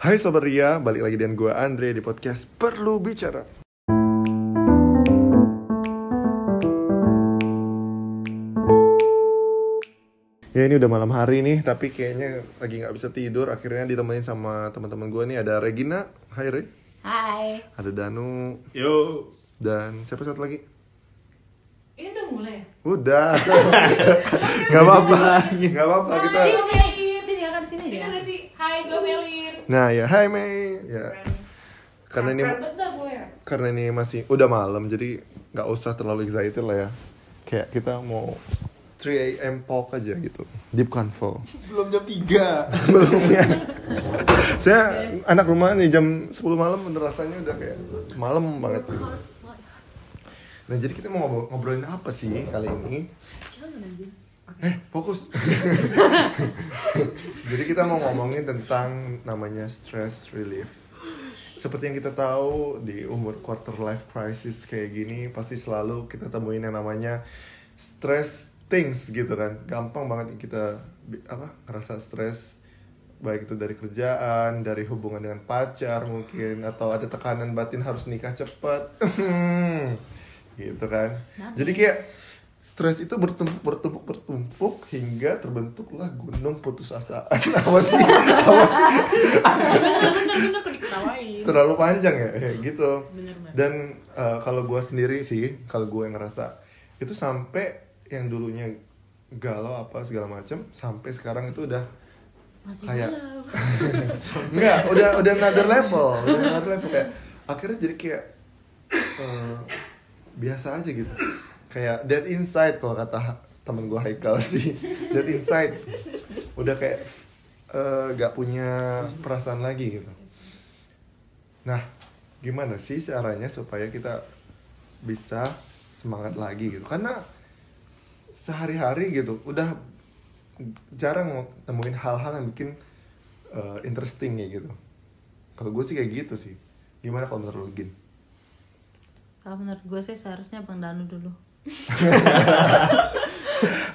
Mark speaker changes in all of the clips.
Speaker 1: Hai Sobat Ria, balik lagi dengan gue Andre di podcast Perlu Bicara Ya ini udah malam hari nih, tapi kayaknya lagi nggak bisa tidur Akhirnya ditemenin sama teman-teman gue nih Ada Regina, hai Re
Speaker 2: Hai.
Speaker 1: Ada Danu,
Speaker 3: Yo.
Speaker 1: dan siapa satu lagi?
Speaker 2: Ini udah mulai. ya?
Speaker 1: Udah, nggak apa-apa, nggak apa-apa kita.
Speaker 2: Sini sini sini akan sini
Speaker 4: Ini gak sih? Hai, gue.
Speaker 1: Nah ya, hai Mei, ya. Karena ini karena ini masih udah malam jadi nggak usah terlalu excited lah ya. Kayak kita mau 3 am talk aja gitu. Deep convo.
Speaker 3: Belum jam 3.
Speaker 1: belum ya. Saya anak rumah nih jam 10 malam rasanya udah kayak malam banget. Gitu. nah jadi kita mau ngobrol- ngobrolin apa sih kali ini eh fokus. Jadi kita mau ngomongin tentang namanya stress relief. Seperti yang kita tahu di umur quarter life crisis kayak gini pasti selalu kita temuin yang namanya stress things gitu kan. Gampang banget kita apa ngerasa stres baik itu dari kerjaan dari hubungan dengan pacar mungkin atau ada tekanan batin harus nikah cepat gitu kan. Jadi kayak stres itu bertumpuk bertumpuk bertumpuk hingga terbentuklah gunung putus asa. Apa sih? Apa sih? Terlalu panjang ya? Kayak gitu. Dan eh, kalau gue sendiri sih kalau gue yang ngerasa itu sampai yang dulunya galau apa segala macam sampai sekarang itu udah
Speaker 4: Masih
Speaker 1: kayak enggak udah udah another level udah another level. Kayak akhirnya jadi kayak eh, biasa aja gitu kayak dead inside kalau kata temen gue Haikal sih. Dead inside. Udah kayak eh, gak punya perasaan lagi gitu. Nah gimana sih caranya supaya kita bisa semangat lagi gitu? Karena sehari-hari gitu udah jarang nemuin hal-hal yang bikin eh, interesting ya gitu. Kalau gue sih kayak gitu sih. Gimana kalau menurut lu Gin?
Speaker 2: Kalau menurut gue sih seharusnya Bang Danu dulu.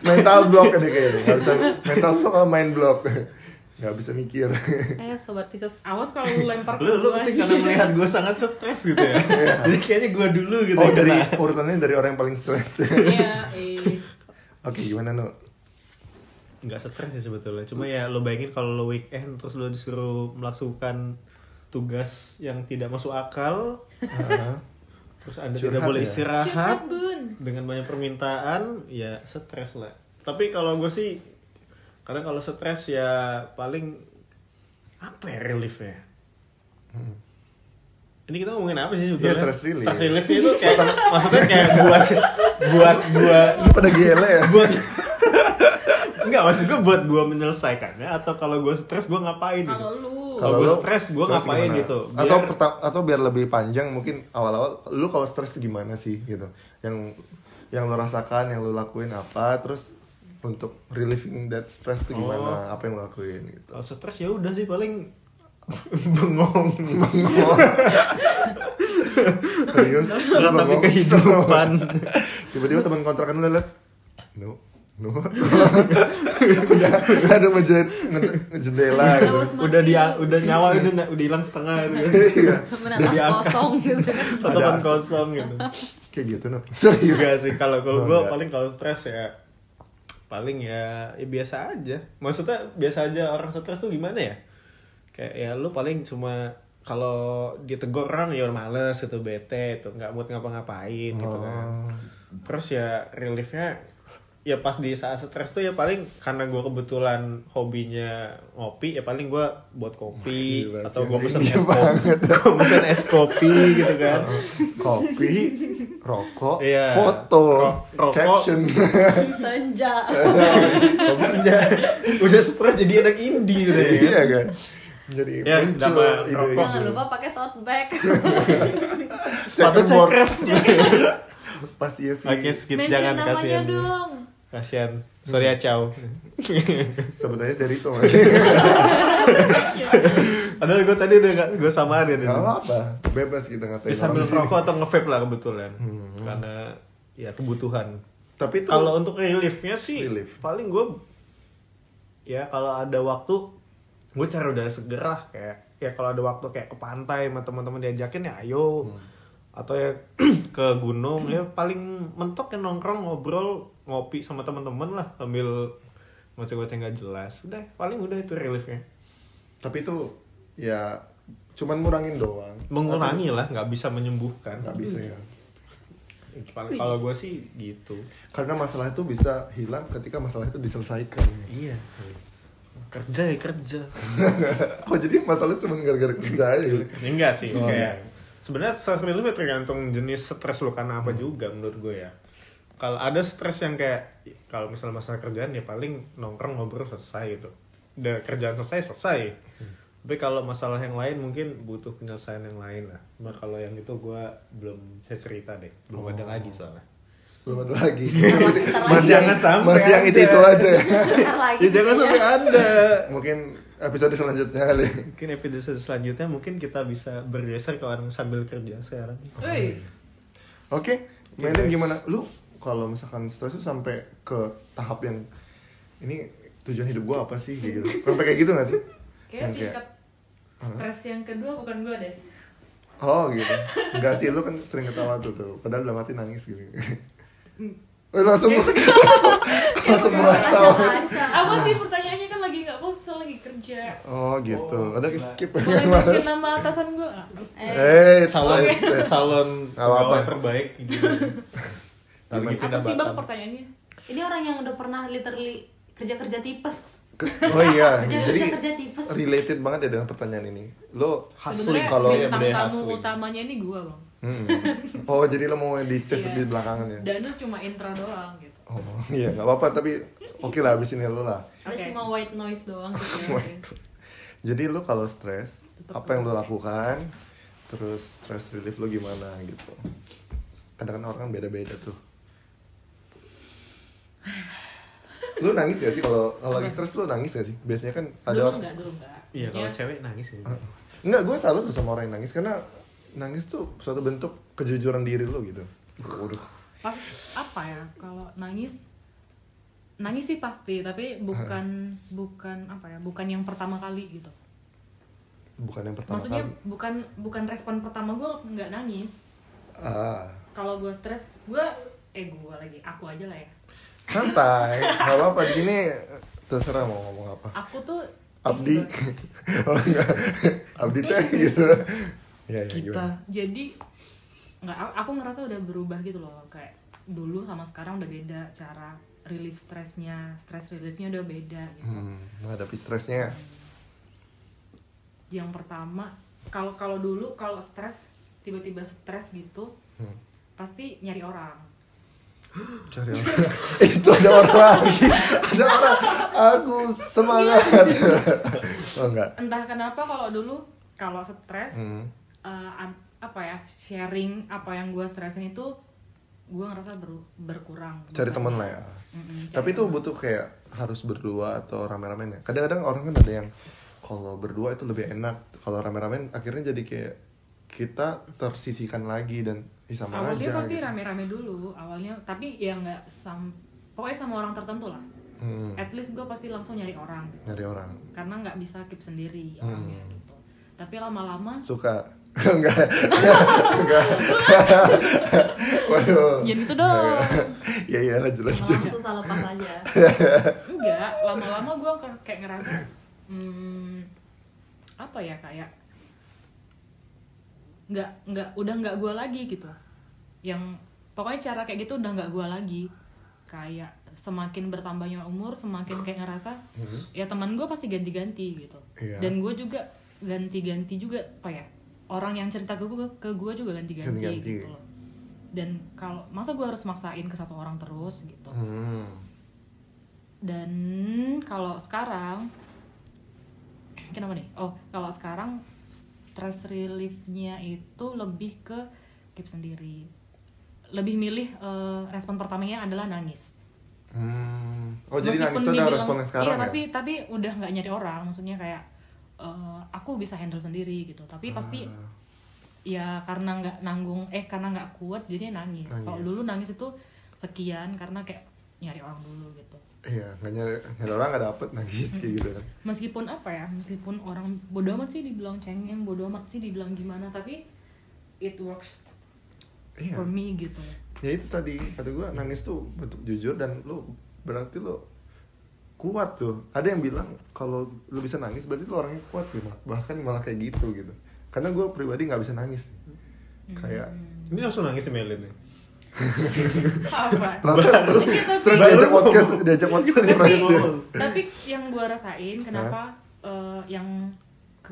Speaker 1: mental block deh kayaknya nggak bisa mental block kalau main block nggak bisa mikir
Speaker 2: Eh sobat Pisces.
Speaker 4: Awas kalau lu lempar
Speaker 3: Lu lu pasti karena melihat gue sangat stres gitu ya. Jadi kayaknya gue dulu gitu.
Speaker 1: oh
Speaker 3: yang
Speaker 1: dari
Speaker 3: kena.
Speaker 1: urutannya dari orang yang paling stres
Speaker 4: Iya, eh.
Speaker 1: oke gimana no
Speaker 3: nggak stres sih sebetulnya. Cuma ya lo bayangin kalau lo weekend terus lo disuruh melakukan tugas yang tidak masuk akal,
Speaker 1: Ah,
Speaker 3: terus anda
Speaker 1: Curhat
Speaker 3: tidak boleh
Speaker 1: ya?
Speaker 3: istirahat
Speaker 4: Curhat, Bun.
Speaker 3: dengan banyak permintaan, ya stres lah. Tapi kalau gue sih kadang kalau stres ya paling apa ya relief ya?
Speaker 1: Hmm.
Speaker 3: Ini kita ngomongin apa sih sebetulnya?
Speaker 1: Iya, stress relief.
Speaker 3: Stress relief itu kayak maksudnya kayak buat buat gua
Speaker 1: lu pada gele ya
Speaker 3: buat Enggak, maksud gue buat gue menyelesaikannya atau kalau gue stres gue ngapain gitu.
Speaker 4: Kalau lu.
Speaker 3: Kalau gue stres gue ngapain
Speaker 1: gimana?
Speaker 3: gitu. Biar-
Speaker 1: atau perta- atau biar lebih panjang mungkin awal-awal lu kalau stres tuh gimana sih gitu yang yang lu rasakan yang lu lakuin apa terus untuk relieving that stress tuh gimana apa yang lu lakuin gitu
Speaker 3: Kalau stres ya udah sih paling bengong.
Speaker 1: serius
Speaker 3: Meratapi
Speaker 1: Bengong.
Speaker 3: kehidupan.
Speaker 1: tiba-tiba teman kontrakan lu liat no no udah udah ada ngejahit nge- ngejendela gitu
Speaker 3: udah dia udah nyawa udah udah hilang setengah gitu.
Speaker 1: Iya.
Speaker 2: Menatap
Speaker 3: diangkat.
Speaker 2: kosong gitu.
Speaker 3: Tatapan kosong gitu.
Speaker 1: kayak gitu no serius
Speaker 3: Enggak sih kalau
Speaker 1: Oh,
Speaker 3: kalau gue
Speaker 1: enggak.
Speaker 3: paling kalau stres ya paling ya, ya biasa aja. Maksudnya biasa aja orang stres tuh gimana ya? Kayak ya lu paling cuma kalau ditegur orang ya males gitu bete itu nggak mood ngapa-ngapain gitu kan.
Speaker 1: Oh.
Speaker 3: Terus ya reliefnya ya pas di saat stres tuh ya paling karena gue kebetulan hobinya ngopi ya paling gue buat kopi
Speaker 1: Gila,
Speaker 3: atau gue pesen
Speaker 1: ini
Speaker 3: es kopi
Speaker 1: banget.
Speaker 3: gue pesen es kopi gitu kan
Speaker 1: kopi rokok
Speaker 3: Iya.
Speaker 1: foto
Speaker 3: Ro- rokok.
Speaker 1: caption
Speaker 2: Senja.
Speaker 3: Kopi senja udah stres jadi anak indie udah ya
Speaker 1: iya kan jadi
Speaker 3: Ya,
Speaker 1: muncul
Speaker 3: sama
Speaker 1: ide
Speaker 3: rokok.
Speaker 2: Jangan lupa pakai tote bag.
Speaker 3: sepatu cekres
Speaker 1: pas iya sih
Speaker 3: oke skip
Speaker 4: Mention
Speaker 3: jangan
Speaker 4: namanya
Speaker 3: kasihan
Speaker 4: dong.
Speaker 3: Kasihan. Sorry ya Chow
Speaker 1: sebetulnya dari itu masih
Speaker 3: padahal gue tadi udah gak gue samarin itu.
Speaker 1: apa apa bebas kita ngatain
Speaker 3: ya, sambil rokok atau nge-vape lah kebetulan.
Speaker 1: Hmm.
Speaker 3: karena ya kebutuhan.
Speaker 1: Tapi itu
Speaker 3: kalau untuk reliefnya sih
Speaker 1: Relief.
Speaker 3: paling gue ya kalau ada waktu gue cari udara seger lah kayak ya kalau ada waktu kayak ke pantai sama teman-teman diajakin ya ayo. Atau ya ke gunung ya paling mentok ya nongkrong ngobrol ngopi sama teman-teman lah sambil ngoceh-ngoceh nggak jelas udah paling udah itu reliefnya
Speaker 1: Tapi itu ya cuman ngurangin doang.
Speaker 3: mengurangi lah nggak bisa menyembuhkan
Speaker 1: Nggak bisa ya.
Speaker 3: Paling- kalau gue sih gitu
Speaker 1: Karena masalah itu bisa hilang ketika masalah itu diselesaikan.
Speaker 3: iya kerja ya kerja
Speaker 1: oh jadi masalah cuma gara-gara kerja aja.
Speaker 3: Ya, enggak sih
Speaker 1: Oh,
Speaker 3: kayak
Speaker 1: iya.
Speaker 3: sebenarnya stress relief ya tergantung jenis stres lu karena apa juga menurut gue ya kalau ada stres yang kayak kalau misalnya masalah kerjaan ya paling nongkrong ngobrol selesai gitu. Udah kerjaan selesai selesai. Tapi kalau masalah yang lain mungkin butuh penyelesaian yang lain lah. Nah kalau yang itu gue belum saya cerita deh. Belum ada lagi soalnya.
Speaker 1: Belum ada lagi. Masih yang
Speaker 3: Jangan sampai
Speaker 1: masih yang itu itu aja. Ya.
Speaker 3: Ya jangan sampai ada.
Speaker 1: Mungkin episode selanjutnya kali.
Speaker 3: mungkin episode selanjutnya mungkin kita bisa bergeser ke orang sambil kerja sekarang.
Speaker 4: Woi,
Speaker 1: Oke, Melin
Speaker 3: guys.
Speaker 1: gimana? Lu kalau misalkan stres tuh sampai ke tahap yang ini tujuan hidup gua apa sih gitu. Sampai kayak gitu gak sih?
Speaker 4: kayak tingkat stres yang kedua bukan gue deh.
Speaker 1: Oh gitu. Enggak sih lu kan sering ketawa tuh tuh. Padahal dalam hati nangis gitu. Eh, langsung langsung langsung merasa.
Speaker 4: Apa sih pertanyaannya kan lagi nggak fokus lagi kerja.
Speaker 1: Oh gitu. Ada skip
Speaker 4: Boleh mention nama atasan gue?
Speaker 1: Eh,
Speaker 2: Eh,
Speaker 3: calon calon pegawai terbaik gitu. Pindah
Speaker 4: Apa sih bang pertanyaannya?
Speaker 2: ini orang yang udah pernah literally kerja-kerja tipes.
Speaker 1: Oh iya,
Speaker 2: Kerja-
Speaker 1: jadi
Speaker 2: kerja tipes.
Speaker 1: related banget ya dengan pertanyaan ini. Lo
Speaker 3: Hustling
Speaker 1: kalau
Speaker 3: budaya
Speaker 4: tamu
Speaker 3: hustling.
Speaker 4: utamanya ini gue bang.
Speaker 1: Hmm. Oh, jadi lo mau di save
Speaker 4: Iya.
Speaker 1: di belakangan ya?
Speaker 4: Danu cuma intro doang gitu.
Speaker 1: Oh, iya, nggak apa-apa tapi oke lah abis ini lo lah.
Speaker 2: Ada
Speaker 4: Oke.
Speaker 2: cuma white noise doang gitu.
Speaker 4: Oke.
Speaker 1: Jadi lo kalau stres, apa yang lo lakukan? Terus stress relief lo gimana gitu? Kadang-kadang orang kan beda-beda tuh. Lo nangis gak sih kalau kalau lagi stres lo nangis gak sih? Biasanya kan ada
Speaker 4: Dulu
Speaker 1: orang
Speaker 4: enggak, dulu enggak.
Speaker 3: Iya, kalau
Speaker 4: Ya,
Speaker 3: cewek nangis ya.
Speaker 1: Enggak, gue salut tuh sama orang yang nangis karena nangis tuh suatu bentuk kejujuran diri lo gitu. Waduh.
Speaker 4: pas apa ya kalau nangis nangis sih pasti tapi bukan bukan apa ya bukan yang pertama kali gitu
Speaker 1: Bukan yang pertama
Speaker 4: maksudnya
Speaker 1: kali.
Speaker 4: bukan bukan respon pertama gue nggak nangis
Speaker 1: Ah,
Speaker 4: kalau gue stres gue eh gue lagi aku aja lah ya
Speaker 1: santai. Gak apa-apa di sini terserah mau ngomong apa.
Speaker 4: aku tuh
Speaker 1: Abdi. oh enggak. Abdi teh gitu. Ya, ya,
Speaker 3: Kita
Speaker 1: gimana?
Speaker 4: jadi nggak aku- aku ngerasa udah berubah gitu loh kayak dulu sama sekarang udah beda cara relief stresnya stress reliefnya udah beda gitu
Speaker 1: Hmm, menghadapi stresnya.
Speaker 4: yang pertama kalau kalau dulu kalau stres tiba-tiba stres gitu
Speaker 1: Hmm.
Speaker 4: pasti nyari orang
Speaker 1: Cari orang. Itu ada orang lagi. Ada orang. Aku semangat. oh enggak.
Speaker 4: entah kenapa kalau dulu kalau stres
Speaker 1: Hmm.
Speaker 4: an- apa ya sharing apa yang gue stresin itu gue ngerasa ber- berkurang
Speaker 1: Cari temen lah ya.
Speaker 4: Mm-mm, cari
Speaker 1: Tapi itu butuh kayak harus berdua atau rame-rame ya. Kadang-kadang orang kan ada yang kalau berdua itu lebih enak. Kalau rame-rame akhirnya jadi kayak kita tersisihkan lagi dan ih, sama
Speaker 4: awalnya
Speaker 1: aja.
Speaker 4: pasti
Speaker 1: gitu.
Speaker 4: rame-rame dulu awalnya tapi ya nggak sam pokoknya sama orang tertentu lah
Speaker 1: Hmm,
Speaker 4: at least gue pasti langsung nyari orang
Speaker 1: nyari orang.
Speaker 4: karena nggak bisa keep sendiri
Speaker 1: Hmm.
Speaker 4: orangnya gitu tapi lama-lama
Speaker 1: Suka. enggak. enggak. Waduh.
Speaker 4: Jangan gitu dong.
Speaker 1: Iya iya lanjut lanjut.
Speaker 2: Susah lepas aja.
Speaker 4: enggak lama-lama gue kayak ngerasa hmm, apa ya kayak nggak nggak udah nggak gue lagi gitu. Yang pokoknya cara kayak gitu udah nggak gue lagi. Kayak semakin bertambahnya umur semakin kayak ngerasa ya teman gue pasti ganti-ganti gitu.
Speaker 1: Iya.
Speaker 4: dan gue juga ganti-ganti juga apa ya orang yang cerita ke gue ke gue juga ganti-ganti
Speaker 1: Ganti-ganti.
Speaker 4: gitu loh. Dan kalau masa gue harus maksain ke satu orang terus gitu?
Speaker 1: Hmm.
Speaker 4: dan kalau sekarang kenapa nih? Oh kalau sekarang stress reliefnya itu lebih ke keep sendiri lebih milih eh, respon pertamanya adalah nangis
Speaker 1: Hmm. Oh jadi
Speaker 4: Meskipun
Speaker 1: nangis itu
Speaker 4: dibilang-
Speaker 1: respon yang sekarang
Speaker 4: iya,
Speaker 1: ya?
Speaker 4: tapi tapi udah nggak nyari orang maksudnya kayak eh, aku bisa handle sendiri gitu tapi pasti
Speaker 1: Ah.
Speaker 4: ya karena nggak nanggung eh karena nggak kuat jadi nangis. Kalau
Speaker 1: Nangis.
Speaker 4: dulu nangis itu sekian karena kayak nyari orang dulu gitu.
Speaker 1: Iya nggak nyari nyari orang nggak dapet nangis kayak gitu kan.
Speaker 4: Meskipun apa ya meskipun orang bodoh amat sih dibilang cengeng bodoh amat sih dibilang gimana tapi it works
Speaker 1: iya.
Speaker 4: for me gitu.
Speaker 1: Ya itu tadi kata gue nangis tuh bentuk jujur dan lu berarti lu kuat tuh. Ada yang bilang kalau lu bisa nangis berarti lu orangnya kuat gitu. Bahkan malah kayak gitu gitu. Karena gue pribadi nggak bisa nangis. Kayak
Speaker 3: Ini langsung nangis si Melin nih.
Speaker 4: Apa?
Speaker 1: Ternyata stres diajak podcast diajak podcast stres
Speaker 4: tapi,
Speaker 1: dia.
Speaker 4: tapi yang gue rasain kenapa eh, yang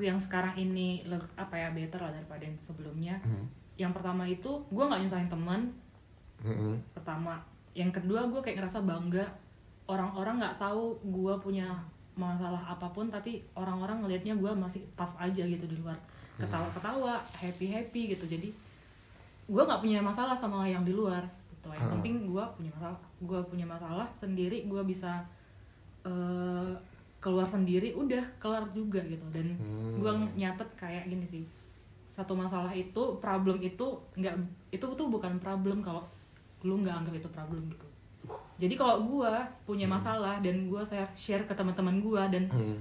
Speaker 4: yang sekarang ini apa ya better lah daripada yang sebelumnya.
Speaker 1: Hmm.
Speaker 4: yang pertama itu gue nggak nyusahin teman
Speaker 1: Mm-mm.
Speaker 4: pertama. Yang kedua gue kayak ngerasa bangga. Orang-orang nggak tahu gue punya masalah apa pun tapi orang-orang ngelihatnya gue masih tough aja gitu di luar. Ketawa-ketawa happy happy gitu. Jadi gue nggak punya masalah sama yang di luar gitu. Yang penting gue punya masalah gue punya masalah sendiri gue bisa eh, keluar sendiri udah kelar juga gitu. Dan
Speaker 1: Hmm.
Speaker 4: gue nyatet kayak gini sih satu masalah itu problem itu nggak itu tuh bukan problem kalau lu nggak anggap itu problem gitu. Jadi kalau gue punya masalah dan gue share share ke teman-teman gue dan
Speaker 1: Hmm.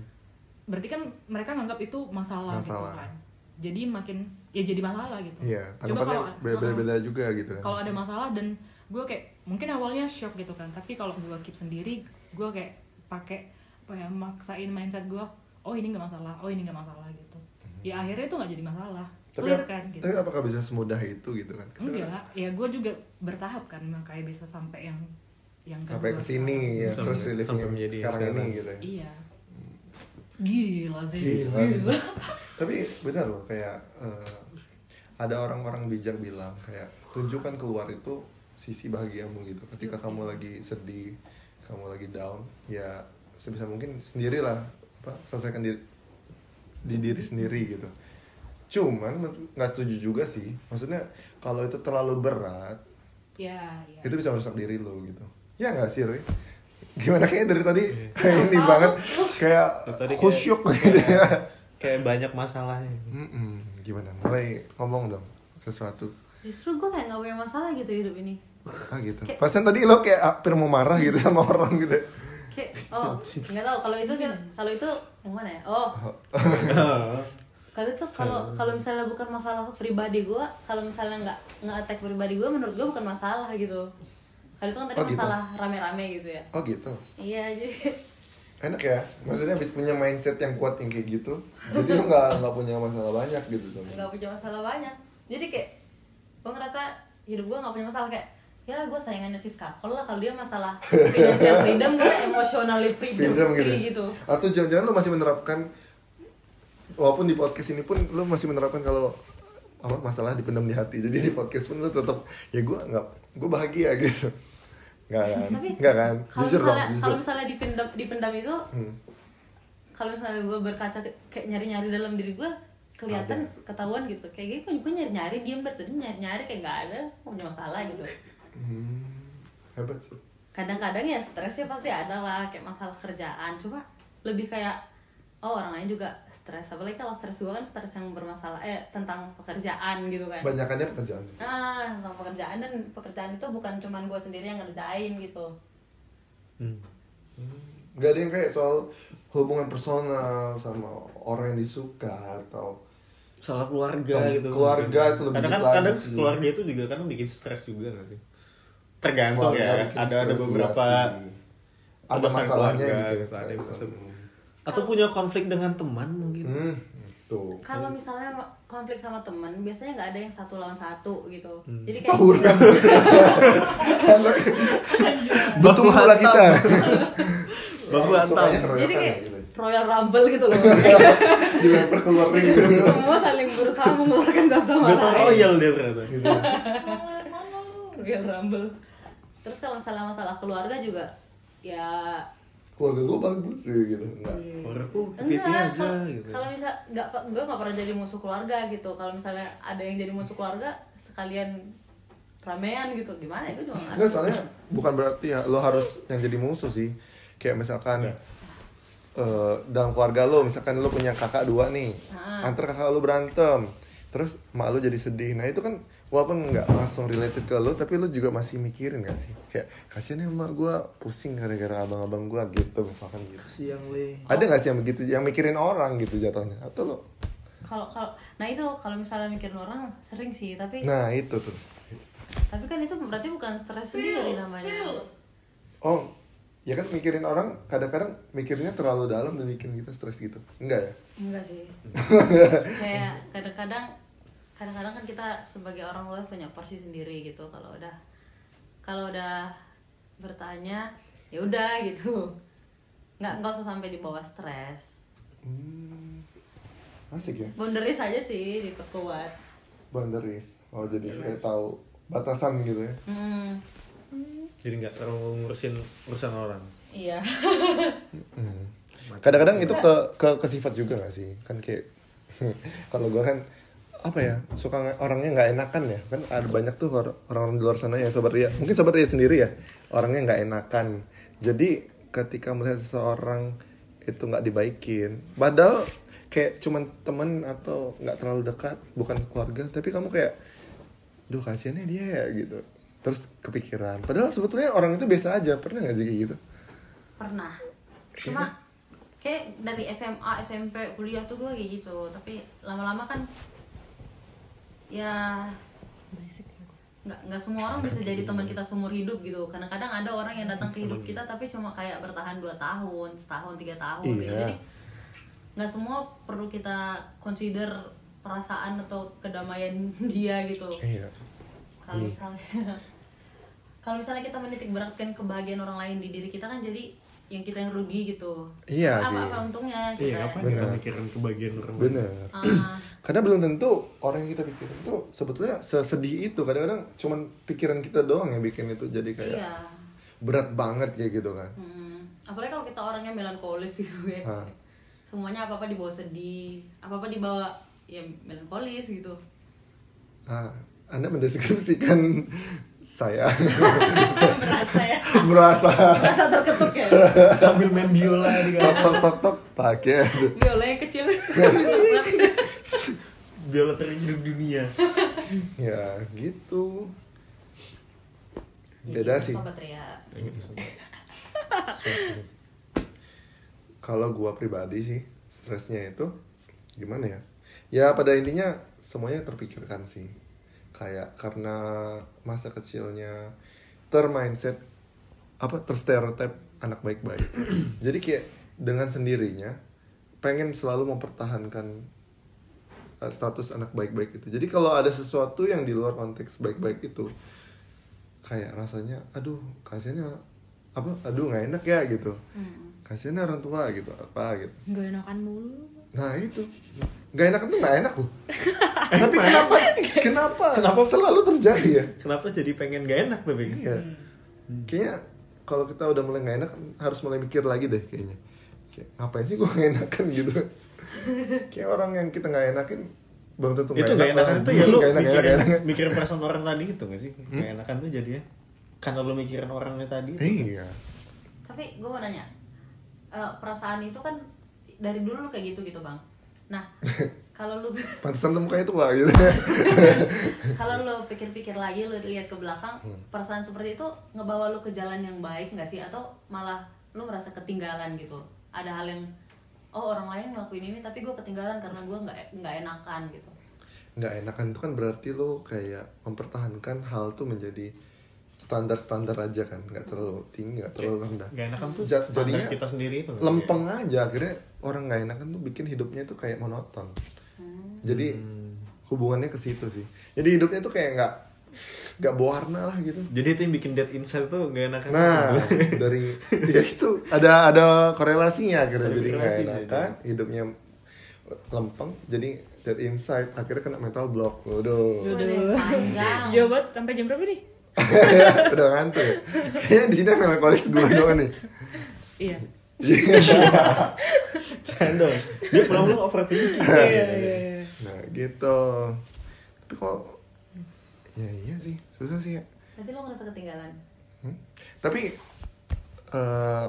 Speaker 4: berarti kan mereka nganggap itu masalah, gitu
Speaker 1: Masalah.
Speaker 4: kan. Jadi makin ya jadi masalah gitu.
Speaker 1: Iya
Speaker 4: Coba
Speaker 1: tanggapannya
Speaker 4: kalau-
Speaker 1: beda-beda juga gitu kan.
Speaker 4: Kalau ada masalah dan gue kayak mungkin awalnya shock gitu kan tapi kalau gue keep sendiri gue kayak pakai apa ya maksain mindset gue oh ini nggak masalah oh ini nggak masalah gitu. Ya akhirnya itu nggak jadi masalah.
Speaker 1: Hmm. tapi,
Speaker 4: clear kan gitu.
Speaker 1: tapi apakah bisa semudah itu gitu kan? Karena
Speaker 4: enggak. Ya gue juga bertahap kan makanya bisa sampai yang yang
Speaker 1: sampai ke sini ya stress reliefnya sekarang
Speaker 3: sekarang.
Speaker 1: ini gitu ya.
Speaker 4: Iya gila sih.
Speaker 1: Gila sih. tapi benar loh kayak eh, ada orang-orang bijak bilang kayak tunjukkan keluar itu sisi bahagiamu gitu. Ketika kamu lagi sedih kamu lagi down ya sebisa mungkin sendirilah apa selesaikan diri di diri sendiri gitu. Cuman nggak setuju juga sih. Maksudnya kalau itu terlalu berat
Speaker 4: ya ya.
Speaker 1: itu bisa merusak diri lo gitu. Ya nggak sih Roy gimana kayak dari tadi
Speaker 3: Iya.
Speaker 1: ini banget kayak
Speaker 3: kayak-
Speaker 1: khusyuk gitu ya
Speaker 3: Kayak banyak masalahnya.
Speaker 1: Mm-mm. Gimana? Mulai ngomong dong sesuatu.
Speaker 2: Justru gue kayak gak punya masalah gitu hidup ini
Speaker 1: Ah gitu.
Speaker 2: Kayak-
Speaker 1: Pasan tadi lo kayak hampir mau marah gitu sama orang gitu.
Speaker 2: Kayak, oh nggak tahu kalau itu kan kalau itu yang mana ya? Oh kalau itu kalau kalau misalnya bukan masalah pribadi gue kalau misalnya nggak nggak attack pribadi gue menurut gue bukan masalah gitu kalau itu kan tadi
Speaker 1: Oh, gitu.
Speaker 2: masalah rame-rame gitu ya
Speaker 1: Oh gitu.
Speaker 2: iya jadi
Speaker 1: Enak ya. Maksudnya habis punya mindset yang kuat yang kayak gitu. Jadi lo nggak nggak punya masalah banyak gitu dong.
Speaker 2: nggak punya masalah banyak jadi kayak gue ngerasa hidup gue nggak punya masalah kayak ya gue sayangannya si Skakol lah kalau dia masalah financial freedom gue emotionally freedom,
Speaker 1: Freedom gitu.
Speaker 2: free gitu
Speaker 1: Atau jangan-jangan lo masih menerapkan walaupun di podcast ini pun lo masih menerapkan kalau apa masalah dipendam di hati. Jadi di podcast pun lo tetap ya gue nggak gue bahagia gitu. Nggak kan?
Speaker 2: tapi
Speaker 1: Nggak kan?
Speaker 2: kalau misalnya kalau misalnya dipendam dipendam itu
Speaker 1: Hmm.
Speaker 2: kalau misalnya gue berkaca kayak nyari-nyari dalam diri gue kelihatan ketahuan gitu kayak gitu gue nyari-nyari diem berarti nyari-nyari kayak nggak ada punya masalah gitu
Speaker 1: Hmm. Hebat sih.
Speaker 2: kadang-kadang ya stresnya pasti ada lah kayak masalah kerjaan cuma lebih kayak oh orang lain juga stres apalagi kalau stres gue kan stres yang bermasalah eh tentang pekerjaan gitu kan
Speaker 1: Banyakannya pekerjaan.
Speaker 2: ah tentang pekerjaan dan pekerjaan itu bukan cuman gue sendiri yang ngerjain gitu
Speaker 3: Hmm.
Speaker 1: Gak ada yang kayak soal hubungan personal sama orang yang disuka atau
Speaker 3: Salah keluarga
Speaker 1: Tem-
Speaker 3: gitu.
Speaker 1: keluarga itu lebih
Speaker 3: kadang kan kadang
Speaker 1: sih.
Speaker 3: keluarga itu juga kadang bikin stres juga gak sih? Tergantung
Speaker 1: keluarga
Speaker 3: ya. Ada ada beberapa
Speaker 1: iya sih. ada
Speaker 3: masalah
Speaker 1: masalahnya yang
Speaker 3: keluarga,
Speaker 1: bikin
Speaker 3: gitu, ada masalah- atau punya konflik dengan teman mungkin.
Speaker 1: Hmm, tuh.
Speaker 2: kalau misalnya konflik sama teman biasanya nggak ada yang satu lawan satu gitu
Speaker 3: Hmm.
Speaker 2: jadi kayak
Speaker 1: Tawuran. Betul lah kita. Keroyokan
Speaker 2: jadi kayak royal rumble gitu loh
Speaker 1: dilempar keluar ring gitu.
Speaker 2: semua saling berusaha mengeluarkan satu sama
Speaker 3: Battle
Speaker 2: lain
Speaker 3: Royale dia ternyata.
Speaker 1: Gitu.
Speaker 2: royal rumble terus kalau misalnya masalah keluarga juga ya
Speaker 1: Keluarga gue bagus sih gitu. Enggak.
Speaker 3: Keluargaku happy
Speaker 2: enggak
Speaker 3: aja
Speaker 2: kalau
Speaker 3: gitu.
Speaker 2: kalau misal nggak gue nggak pernah jadi musuh keluarga gitu kalau misalnya ada yang jadi musuh keluarga sekalian ramean gitu gimana ya gue juga nggak
Speaker 1: Enggak soalnya bukan berarti ya lo harus yang jadi musuh sih. Kayak misalkan
Speaker 3: Ya.
Speaker 1: eh, dalam keluarga lo misalkan lo punya kakak dua nih
Speaker 2: Ah.
Speaker 1: antar kakak lo berantem terus mak lo jadi sedih nah itu kan walaupun nggak langsung related ke lo tapi lo juga masih mikirin gak sih? Kayak kasihan ya emak gue pusing gara-gara abang-abang gue gitu misalkan gitu.
Speaker 3: Siang le.
Speaker 1: Ada gak sih yang begitu yang mikirin orang gitu jatuhnya? Atau lo
Speaker 2: kalau kalau nah itu kalau misalnya mikirin orang sering sih tapi
Speaker 1: nah itu tuh.
Speaker 2: tapi kan itu berarti bukan stres sendiri namanya.
Speaker 1: oh ya kan mikirin orang kadang-kadang mikirnya terlalu dalam dan bikin kita stres gitu. Enggak ya?
Speaker 2: Enggak sih. Kayak kadang-kadang kadang-kadang kan kita sebagai orang luar punya porsi sendiri gitu. Kalau udah kalau udah bertanya ya udah gitu. Nggak nggak usah sampai dibawa stres.
Speaker 1: Hmm, asik ya.
Speaker 2: Boundaries aja sih diperkuat.
Speaker 1: Boundaries. Oh jadi
Speaker 2: Iya.
Speaker 1: kayak tahu batasan gitu ya?
Speaker 2: Hmm,
Speaker 3: jadi nggak terlalu ngurusin urusan orang.
Speaker 2: Iya.
Speaker 1: Hmm. kadang-kadang itu ke ke ke sifat juga gak sih? Kan kayak kalau gua kan apa ya suka orangnya nggak enakan ya. Kan ada banyak tuh or- orang-orang di luar sana ya sobat Ria. Mungkin sobat Ria sendiri ya orangnya nggak enakan. Jadi ketika melihat seseorang itu nggak dibaikin padahal kayak cuman temen atau nggak terlalu dekat bukan keluarga tapi kamu kayak duh kasihannya dia ya gitu. Terus kepikiran. Padahal sebetulnya orang itu biasa aja. Pernah nggak sih kayak gitu?
Speaker 2: Pernah. Cuma kayak dari SMA SMP kuliah tuh gue kayak gitu. Tapi lama-lama kan ya. Nggak nggak semua orang bisa jadi teman kita seumur hidup gitu. Kadang-kadang ada orang yang datang ke hidup kita tapi cuma kayak bertahan dua tahun setahun tiga tahun gitu.
Speaker 1: Iya.
Speaker 2: jadi nggak semua perlu kita consider perasaan atau kedamaian dia gitu.
Speaker 1: Iya.
Speaker 2: Kalau misalnya kalau misalnya kita menitik beratkan kebahagiaan orang lain di diri kita kan jadi yang kita yang rugi gitu.
Speaker 1: Iya
Speaker 2: apa
Speaker 1: sih.
Speaker 2: apa untungnya
Speaker 3: iya
Speaker 2: kita.
Speaker 3: ngapain
Speaker 1: Benar.
Speaker 3: kita mikirin kebahagiaan orang
Speaker 1: bener.
Speaker 2: Ah,
Speaker 1: karena belum tentu orang yang kita pikirin tuh sebetulnya sesedih itu. Kadang-kadang cuman pikiran kita doang yang bikin itu jadi kayak
Speaker 2: iya.
Speaker 1: berat banget kayak gitu kan.
Speaker 2: Hmm, apalagi kalau kita orangnya melankolis gitu ya.
Speaker 1: Ah.
Speaker 2: semuanya apa apa dibawa sedih apa apa dibawa ya melankolis gitu.
Speaker 1: Ah anda mendeskripsikan saya.
Speaker 2: Merasa. Ya terketuk ya?
Speaker 3: Sambil main biola di
Speaker 1: tok tok tok tok pakai.
Speaker 2: Biola yang kecil. Bisa berat.
Speaker 3: Biola terindah dunia.
Speaker 1: Ya gitu. Beda sih. kalau gua pribadi sih stresnya itu gimana ya? Ya pada intinya semuanya terpikirkan sih kayak karena masa kecilnya termindset apa terstereotip anak baik-baik. Jadi kayak dengan sendirinya pengen selalu mempertahankan uh, status anak baik-baik itu. Jadi kalau ada sesuatu yang di luar konteks baik-baik itu kayak rasanya aduh kasihannya apa aduh nggak enak ya gitu.
Speaker 2: Hmm.
Speaker 1: kasihannya orang tua gitu apa gitu.
Speaker 4: Nggak enakan mulu.
Speaker 1: Nah itu nggak enak itu nggak enak loh. Tapi kenapa? Kenapa?
Speaker 3: Kenapa?
Speaker 1: selalu terjadi ya.
Speaker 3: Kenapa jadi pengen gak enak tapi
Speaker 1: iya. Kayaknya kalau kita udah mulai nggak enak harus mulai mikir lagi deh kayaknya. Kayak ngapain sih gue nggak enakan? gitu. Kayak orang yang kita nggak enakin belum tentu
Speaker 3: itu gak enakan. itu ya lu
Speaker 1: Nggak enak, nggak enak,
Speaker 3: mikirin,
Speaker 1: nggak enak.
Speaker 3: mikirin perasaan orang tadi gitu gak sih? Gak enakan tuh jadinya. Karena lu mikirin orangnya tadi
Speaker 1: iya.
Speaker 2: Tapi gue mau nanya eh, perasaan itu kan dari dulu lu kayak gitu gitu bang nah kalau lu
Speaker 1: pantesan lu mukanya tua gitu.
Speaker 2: Kalau lu pikir-pikir lagi lu lihat ke belakang perasaan seperti itu ngebawa lu ke jalan yang baik nggak sih? Atau malah lu merasa ketinggalan gitu? Ada hal yang oh orang lain ngelakuin ini tapi gue ketinggalan karena gue nggak nggak enakan gitu.
Speaker 1: Nggak enakan itu kan berarti lo kayak mempertahankan hal tuh menjadi standar-standar aja kan nggak terlalu tinggi nggak terlalu rendah.
Speaker 3: Gak enakan tuh
Speaker 1: Ja-
Speaker 3: standar
Speaker 1: jadinya
Speaker 3: kita sendiri itu nggak
Speaker 1: lempeng aja akhirnya orang nggak enakan tuh bikin hidupnya tuh kayak monoton. Jadi
Speaker 3: Hmm.
Speaker 1: hubungannya ke situ sih. Jadi hidupnya tuh kayak nggak nggak berwarna lah gitu.
Speaker 3: Jadi itu yang bikin dead inside tuh gak enakan.
Speaker 1: Nah dari ya itu ada ada korelasinya akhirnya.
Speaker 3: Ada
Speaker 1: jadi nggak enakan hidupnya lempeng jadi dari inside akhirnya kena mental block. Waduh
Speaker 2: Waduh, panjang.
Speaker 4: Jauh banget sampai jam berapa nih?
Speaker 1: udah ngantuk ya. kayaknya di sini melankolis gue doang nih.
Speaker 4: Iya.
Speaker 3: cendol. Dia pulang-pulang overthinking
Speaker 4: Iya, iya, iya.
Speaker 1: nah gitu. Tapi kok ya iya sih. Susah sih ya.
Speaker 2: Nanti lu ngerasa ketinggalan?
Speaker 1: Hmm? tapi eh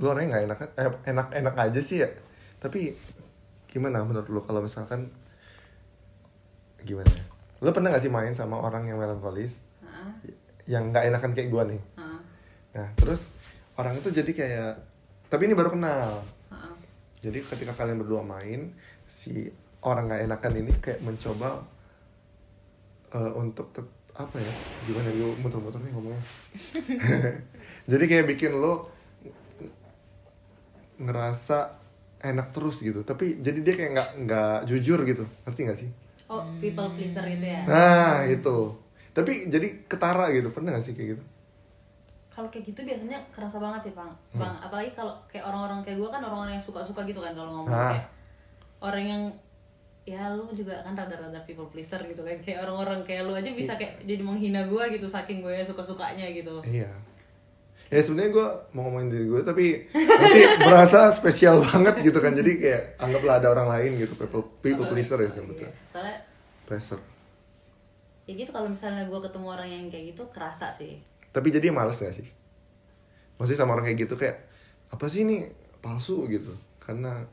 Speaker 1: lu orangnya nggak enak eh, enak enak aja sih ya. Tapi gimana menurut lu kalau misalkan gimana ya lo pernah gak sih main sama orang yang melankolis?
Speaker 2: Heeh.
Speaker 1: yang nggak enakan kayak gua nih?
Speaker 2: Heeh.
Speaker 1: nah terus orang itu jadi kayak tapi ini baru kenal.
Speaker 2: Heeh.
Speaker 1: jadi ketika kalian berdua main si orang nggak enakan ini kayak mencoba eh, untuk tet- apa ya? Gimana lu muter-muter nih ngomongnya? Jadi kayak bikin lo ngerasa enak terus gitu. Tapi jadi dia kayak nggak nggak jujur gitu. Ngerti nggak sih
Speaker 2: Oh, people pleaser gitu ya.
Speaker 1: nah itu tapi jadi ketara gitu pernah gak sih kayak gitu
Speaker 2: Kalau kayak gitu biasanya kerasa banget sih, Bang.
Speaker 1: Hmm.
Speaker 2: Bang, apalagi kalau kayak orang-orang kayak gue kan orang-orang yang suka-suka gitu kan kalau ngomong
Speaker 1: Ah.
Speaker 2: kayak orang yang ya lu juga kan rada-rada people pleaser gitu kan kayak orang-orang kayak lu aja bisa kayak jadi menghina gue gitu saking gue suka-sukanya gitu
Speaker 1: iya ya sebenarnya gue mau ngomongin diri gue tapi nanti berasa spesial banget gitu kan. Jadi kayak anggaplah ada orang lain gitu people, people pleaser ya sebetulnya.
Speaker 2: soalnya
Speaker 1: pleaser.
Speaker 2: Ya gitu kalau misalnya gue ketemu orang yang kayak gitu kerasa sih.
Speaker 1: Tapi jadi males gak sih? Maksudnya sama orang kayak gitu kayak apa sih ini palsu? gitu. Karena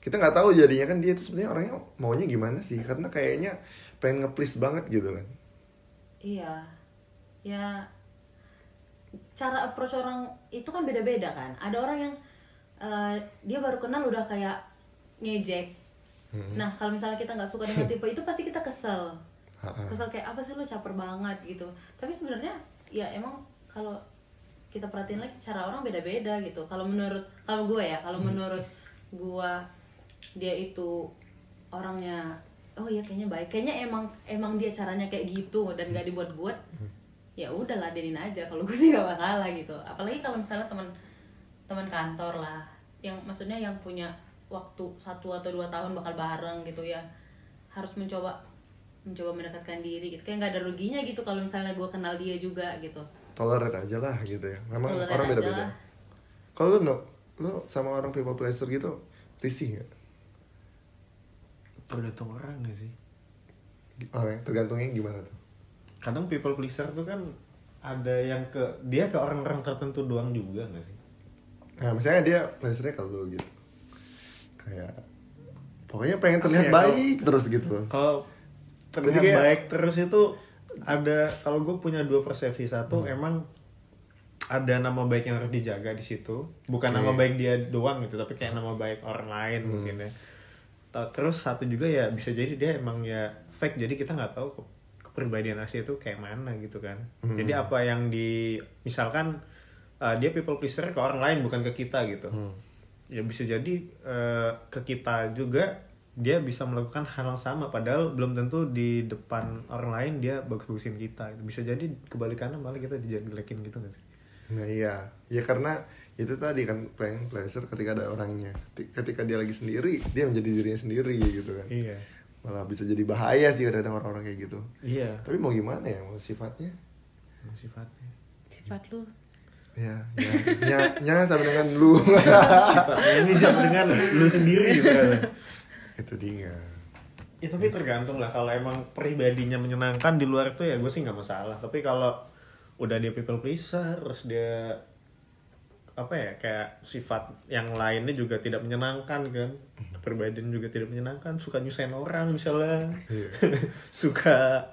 Speaker 1: kita nggak tahu jadinya kan dia tuh sebenarnya orangnya maunya gimana sih? Karena kayaknya pengen nge-please banget gitu kan.
Speaker 2: Iya. Ya cara approach orang itu kan beda-beda kan. Ada orang yang eh, dia baru kenal udah kayak ngejek. Nah kalau misalnya kita nggak suka dengan tipe itu pasti kita kesel. Kesel kayak apa sih lu caper banget gitu. Tapi sebenarnya ya emang kalau kita perhatiin lagi cara orang beda-beda gitu. Kalau menurut kalau gue ya kalau menurut gue dia itu orangnya oh ya kayaknya baik. Kayaknya emang emang dia caranya kayak gitu dan gak dibuat-buat ya udah ladenin aja kalau gue sih gak masalah gitu. Apalagi kalau misalnya teman teman kantor lah yang maksudnya yang punya waktu satu atau dua tahun bakal bareng gitu ya harus mencoba mencoba mendekatkan diri gitu. Kayak nggak ada ruginya gitu kalau misalnya gue kenal dia juga gitu.
Speaker 1: Tolerate aja lah gitu ya. Memang
Speaker 2: Tolerate
Speaker 1: orang beda-beda. kalau lu no lu sama orang people pleaser gitu risih gak?
Speaker 3: tergantung orang gak sih?
Speaker 1: Orang tergantungnya gimana tuh
Speaker 3: kadang people pleaser tuh kan ada yang ke dia ke orang-orang tertentu doang juga gak sih
Speaker 1: nah misalnya dia pleasernya kalau lu gitu kayak pokoknya pengen terlihat
Speaker 3: kalau-
Speaker 1: baik terus gitu
Speaker 3: kalau terlihat
Speaker 1: kayak-
Speaker 3: baik terus itu ada kalau gue punya dua persepsi satu
Speaker 1: Hmm.
Speaker 3: emang ada nama baik yang harus dijaga di situ bukan
Speaker 1: Oke.
Speaker 3: nama baik dia doang gitu tapi kayak nama baik orang lain
Speaker 1: Hmm.
Speaker 3: mungkin ya terus satu juga ya bisa jadi dia emang ya fake jadi kita nggak tahu ke- kepribadian asli itu kayak mana gitu kan
Speaker 1: Hmm.
Speaker 3: jadi apa yang di misalkan uh, dia people pleaser ke orang lain bukan ke kita gitu
Speaker 1: Hmm.
Speaker 3: ya bisa jadi uh, ke kita juga dia bisa melakukan hal yang sama padahal belum tentu di depan orang lain dia bagus-bagusin kita bisa jadi kebalikannya malah kita dijelekin gitu gak sih
Speaker 1: Nah iya, ya karena itu tadi kan playing pleasure ketika ada orangnya. Ketika dia lagi sendiri, dia menjadi dirinya sendiri gitu kan.
Speaker 3: iya
Speaker 1: Malah bisa jadi bahaya sih kadang-kadang orang-orang kayak gitu.
Speaker 3: iya
Speaker 1: Tapi mau gimana ya, mau sifatnya?
Speaker 3: sifatnya
Speaker 4: sifat lu
Speaker 1: Ya, ya, nya, nya sama dengan lu.
Speaker 3: sifatnya ini sama dengan lu sendiri gitu kan
Speaker 1: itu dia.
Speaker 3: ya tapi tergantung lah kalau emang pribadinya menyenangkan di luar itu ya gue sih nggak masalah tapi kalau udah dia people pleaser terus dia apa ya kayak sifat yang lainnya juga tidak menyenangkan kan kepribadian juga tidak menyenangkan suka nyusahin orang misalnya
Speaker 1: Iya.
Speaker 3: suka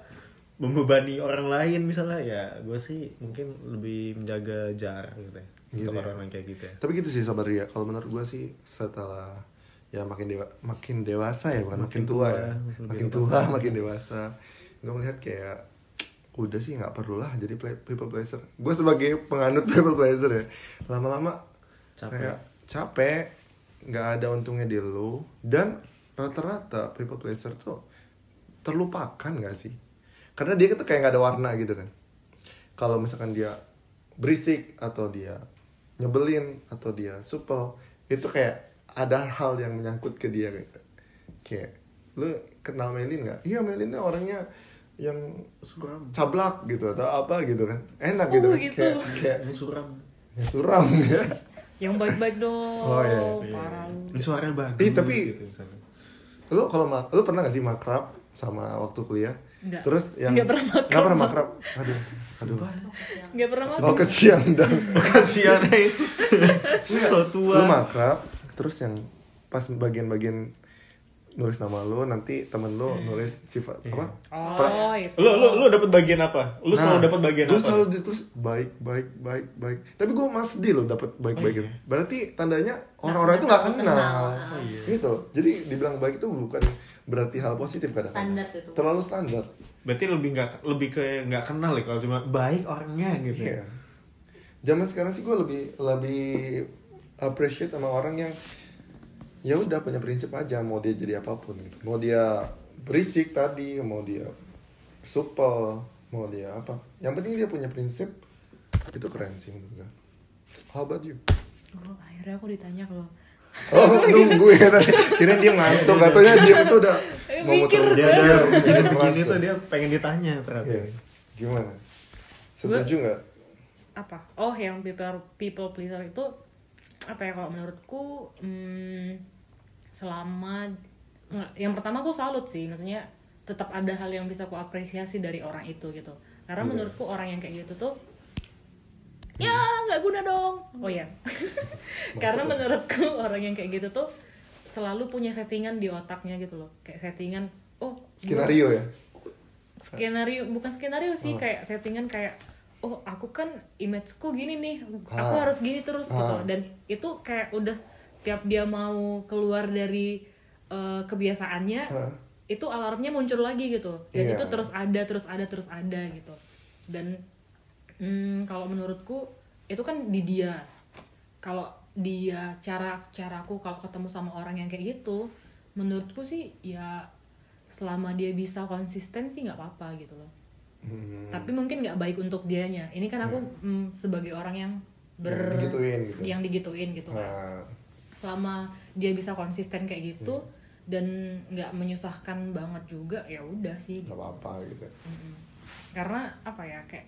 Speaker 3: membebani orang lain misalnya ya gue sih mungkin lebih menjaga jarak gitu ya
Speaker 1: Gitu
Speaker 3: untuk
Speaker 1: ya.
Speaker 3: orang-orang kayak gitu ya
Speaker 1: Tapi gitu sih sabar ya. Kalau menurut gua sih setelah ya makin dewa, makin dewasa ya bukan makin,
Speaker 3: Makin
Speaker 1: tua,
Speaker 3: tua,
Speaker 1: ya. Makin tua, makin dewasa. Gue melihat kayak udah sih nggak perlu lah jadi play, people pleaser. Gue sebagai penganut people pleaser ya, lama-lama
Speaker 3: Capek.
Speaker 1: kayak capek, nggak ada untungnya di lu dan rata-rata people pleaser tuh terlupakan gak sih? Karena dia tuh kayak nggak ada warna gitu kan. Kalau misalkan dia berisik atau dia nyebelin atau dia supel itu kayak ada hal yang menyangkut ke dia kayak, kayak lu kenal Melin nggak? Iya Melinnya orangnya yang
Speaker 3: suram.
Speaker 1: cablak gitu atau apa gitu kan. Enak
Speaker 2: Oh,
Speaker 1: gitu, kan.
Speaker 2: gitu.
Speaker 1: kayak kayak
Speaker 3: Ini suram.
Speaker 1: ya, suram ya.
Speaker 4: Yang baik-baik dong
Speaker 1: Oh, iya.
Speaker 4: parah. Lu
Speaker 3: ini suaranya bagus
Speaker 1: Ih, tapi-
Speaker 3: gitu misalnya.
Speaker 1: lu kalau ma- lu pernah gak sih makrab sama waktu kuliah?
Speaker 4: Enggak.
Speaker 1: terus yang
Speaker 4: Nggak pernah makrab.
Speaker 1: nggak pernah makrab. Aduh aduh.
Speaker 4: Nggak pernah mau
Speaker 1: oh kesian dong
Speaker 3: kasihan nih so
Speaker 1: lu
Speaker 3: tua
Speaker 1: makrab terus yang pas bagian-bagian nulis nama lu nanti temen lu nulis sifat apa
Speaker 4: Oh, itu.
Speaker 3: Lu lu lu dapat bagian apa? Lu selalu
Speaker 1: Nah,
Speaker 3: dapat bagian
Speaker 1: gua
Speaker 3: apa?
Speaker 1: selalu ditulis baik baik baik baik tapi gue masih sedih loh dapat baik baik
Speaker 3: Oh,
Speaker 1: gitu berarti tandanya orang-orang itu nggak kenal,
Speaker 2: kenal.
Speaker 3: Oh, iya.
Speaker 1: gitu jadi dibilang baik itu bukan berarti hal positif kadang
Speaker 2: Standar itu.
Speaker 1: terlalu standar
Speaker 3: Berarti lebih nggak lebih ke nggak kenal ya kalau cuma baik orangnya gitu. ya.
Speaker 1: Iya. Zaman sekarang sih gue lebih lebih appreciate sama orang yang ya udah punya prinsip aja mau dia jadi apa pun gitu. Mau dia berisik tadi, mau dia supel, mau dia apa. Yang penting dia punya prinsip itu keren sih menurut gue. How about you?
Speaker 4: Oh, akhirnya aku ditanya kalau
Speaker 1: Oh nunggu ya tadi. Kira dia ngantuk katanya dia itu udah mau
Speaker 4: Mikir
Speaker 1: muter
Speaker 3: Dia dia begini tuh dia pengen ditanya ternyata.
Speaker 1: Iya. Gimana? Setuju nggak?
Speaker 4: apa oh yang people people pleaser itu apa ya kalau menurutku hmm, selama yang pertama aku salut sih maksudnya tetap ada hal yang bisa aku apresiasi dari orang itu gitu karena
Speaker 1: Iya.
Speaker 4: menurutku orang yang kayak gitu tuh ya nggak guna dong oh ya karena menurutku orang yang kayak gitu tuh selalu punya settingan di otaknya gitu loh kayak settingan oh gua-
Speaker 1: Skenario ya?
Speaker 4: skenario bukan skenario sih kayak settingan kayak oh aku kan imageku gini nih aku
Speaker 1: Ah.
Speaker 4: harus gini terus gitu
Speaker 1: Ah.
Speaker 4: dan itu kayak udah tiap dia mau keluar dari eh, kebiasaannya
Speaker 1: Ah.
Speaker 4: itu alarmnya muncul lagi gitu dan
Speaker 1: Iya.
Speaker 4: itu terus ada terus ada terus ada gitu dan hmm, kalau menurutku itu kan di dia kalau dia cara caraku kalau ketemu sama orang yang kayak gitu menurutku sih ya selama dia bisa konsisten sih nggak apa-apa gitu loh
Speaker 1: Hmm.
Speaker 4: tapi mungkin nggak baik untuk dianya ini kan aku mm, sebagai orang yang ber
Speaker 1: Yang digituin gitu.
Speaker 4: yang digituin gitu kan
Speaker 1: Nah,
Speaker 4: selama dia bisa konsisten kayak gitu
Speaker 1: Hmm.
Speaker 4: dan nggak menyusahkan banget juga ya udah sih
Speaker 1: nggak apa-apa gitu.
Speaker 4: Mm-mm. karena apa ya kayak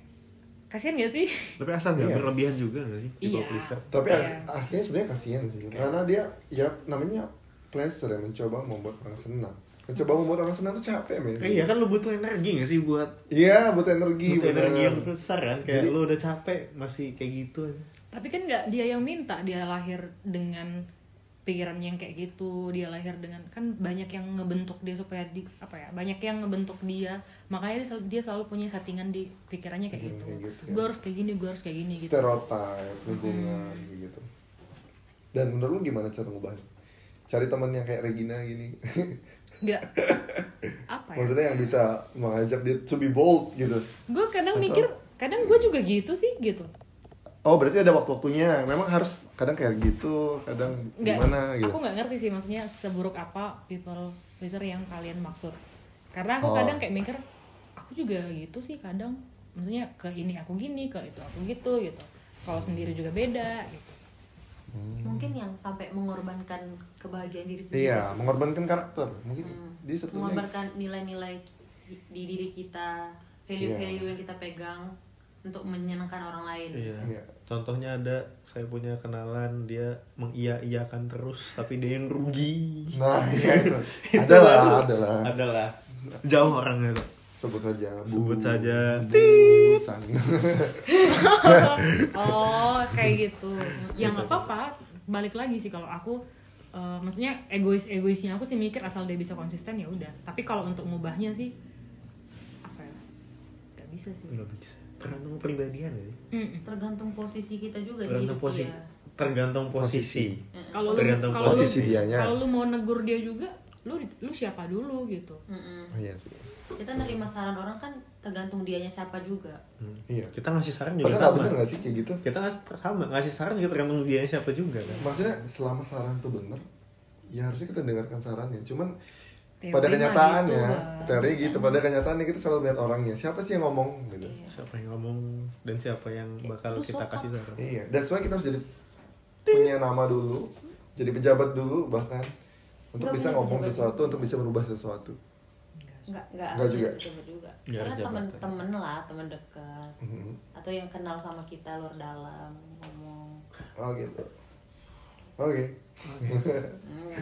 Speaker 4: kasihan gak sih
Speaker 3: Tapi asal nggak
Speaker 1: Iya.
Speaker 3: berlebihan juga nggak sih?
Speaker 4: Iya.
Speaker 1: Tapi
Speaker 4: Iya.
Speaker 1: as- aslinya sebenarnya kasihan sih, karena dia ya namanya pleasure ya mencoba membuat orang senang. Mencoba membuat orang senang tuh capek men.
Speaker 3: Eh, iya kan lu butuh energi gak sih buat
Speaker 1: Iya, butuh energi.
Speaker 3: butuh
Speaker 1: bener.
Speaker 3: energi yang besar kan? Kayak
Speaker 1: Jadi-
Speaker 3: lu udah capek masih kayak gitu aja.
Speaker 4: tapi kan nggak dia yang minta dia lahir dengan pikiran yang kayak gitu dia lahir dengan kan banyak yang ngebentuk dia supaya di apa ya banyak yang ngebentuk dia makanya dia selalu, dia selalu punya settingan di pikirannya kayak
Speaker 1: Pikiran
Speaker 4: gitu,
Speaker 1: kayak gitu, ya.
Speaker 4: gue harus kayak gini gue harus kayak gini gitu
Speaker 1: Stereotype, lingkungan gitu. Dan menurut lu gimana cara ngubahnya? Cari teman yang kayak Regina gini.
Speaker 4: nggak apa ya
Speaker 1: Maksudnya yang bisa mengajak dia to be bold gitu.
Speaker 4: gue kadang mikir kadang gue juga gitu sih gitu
Speaker 1: Oh, berarti ada waktu-waktunya. Memang harus kadang kayak gitu, kadang
Speaker 4: nggak
Speaker 1: gimana gitu.
Speaker 4: aku nggak ngerti sih maksudnya seburuk apa people pleaser yang kalian maksud karena aku
Speaker 1: Oh.
Speaker 4: kadang kayak mikir aku juga gitu sih kadang maksudnya ke ini aku gini ke itu aku gitu gitu kalau sendiri juga beda gitu
Speaker 2: Mungkin yang sampai mengorbankan kebahagiaan diri sendiri.
Speaker 1: Iya, mengorbankan karakter. Mungkin
Speaker 2: Hmm.
Speaker 1: dia sebetulnya
Speaker 2: mengorbankan nilai-nilai di, di diri kita, value-value yang kita pegang untuk menyenangkan orang lain.
Speaker 3: Iya.
Speaker 1: Iya.
Speaker 3: Contohnya ada saya punya kenalan dia mengiya-iyakan terus tapi dia yang rugi.
Speaker 1: Nah, iya itu.
Speaker 3: Itu
Speaker 1: Adalah, adalah.
Speaker 3: Adalah. Jauh orangnya tuh.
Speaker 1: Sebut saja.
Speaker 3: Sebut saja.
Speaker 1: Busan.
Speaker 4: oh kayak gitu yang nggak apa-apa balik lagi sih kalau aku eh, maksudnya egois egoisnya aku sih mikir asal dia bisa konsisten ya udah tapi kalau untuk ngubahnya sih apa ya nggak bisa sih
Speaker 3: Nggak bisa. Tergantung pribadian ya. sih?
Speaker 4: Mm-mm.
Speaker 2: Tergantung posisi kita juga di
Speaker 3: Tergantung
Speaker 2: hidup
Speaker 3: posisi.
Speaker 2: dia.
Speaker 3: Tergantung posisi.
Speaker 4: kalau
Speaker 3: Tergantung
Speaker 4: kalau lu
Speaker 1: posisi dianya.
Speaker 4: kalau lu mau negur dia juga lu lu siapa dulu gitu.
Speaker 1: Iya sih.
Speaker 2: Kita nerima saran orang kan tergantung dianya siapa juga.
Speaker 3: Hmm.
Speaker 1: Iya.
Speaker 3: Kita ngasih saran juga
Speaker 1: Padahal
Speaker 3: sama.
Speaker 1: bener nggak sih kayak gitu?
Speaker 3: Kita ngasih sama, ngasih saran juga tergantung dia siapa juga kan.
Speaker 1: Maksudnya selama saran tuh bener, ya harusnya kita dengarkan sarannya. Cuman
Speaker 4: Teori
Speaker 1: pada kenyataannya,
Speaker 4: gitu,
Speaker 1: teori gitu. Pada kenyataannya kita selalu lihat orangnya. Siapa sih yang ngomong gitu?
Speaker 3: Siapa yang ngomong dan siapa yang bakal
Speaker 2: Lu
Speaker 3: kita kasih saran.
Speaker 1: Iya. That's why kita harus jadi punya nama dulu, jadi pejabat dulu bahkan untuk
Speaker 2: Nggak
Speaker 1: bisa ngomong
Speaker 2: pejabat.
Speaker 1: sesuatu, untuk bisa merubah sesuatu.
Speaker 2: Enggak, enggak,
Speaker 1: Nggak juga.
Speaker 2: juga. juga.
Speaker 3: Nggak
Speaker 2: Karena temen-temen lah, temen dekat.
Speaker 1: Mhm.
Speaker 2: Atau yang kenal sama kita luar dalam ngomong.
Speaker 1: Oh gitu. Oke.
Speaker 2: Hmm.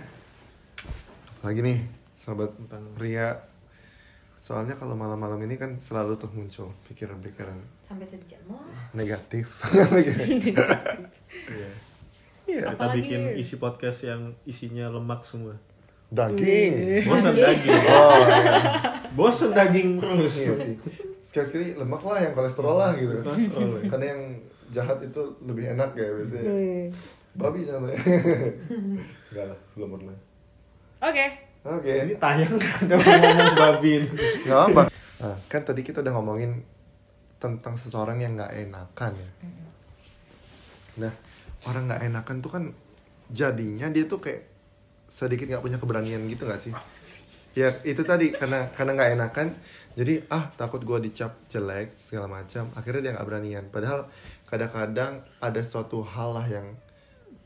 Speaker 1: Lagi nih, sahabat
Speaker 3: Tentang-
Speaker 1: Ria. Soalnya kalau malam-malam ini kan selalu tuh muncul pikiran-pikiran
Speaker 2: Sampai sejam lah.
Speaker 1: negatif.
Speaker 3: Iya.
Speaker 1: Iya.
Speaker 3: Kita
Speaker 4: Apalagi-
Speaker 3: bikin isi podcast yang isinya lemak semua.
Speaker 1: daging
Speaker 3: bosan daging
Speaker 1: oh iya.
Speaker 3: bosan daging terus
Speaker 1: iya sih sekali-sekali lemak lah yang kolesterol lah gitu
Speaker 3: Kolesterol, ya.
Speaker 1: karena yang jahat itu lebih enak ya biasanya babi jangan enggak lah belum pernah
Speaker 4: Oke.
Speaker 1: Oke.
Speaker 3: Ini tayang ada ngomong babi ini.
Speaker 1: nggak apa nah, kan tadi kita udah ngomongin tentang seseorang yang nggak enakan ya. Nah orang nggak enakan tuh kan jadinya dia tuh kayak sedikit nggak punya keberanian gitu nggak sih? Ya itu tadi karena karena nggak enakan jadi ah takut gue dicap jelek segala macam akhirnya dia nggak beranian. Padahal kadang-kadang ada suatu hal lah yang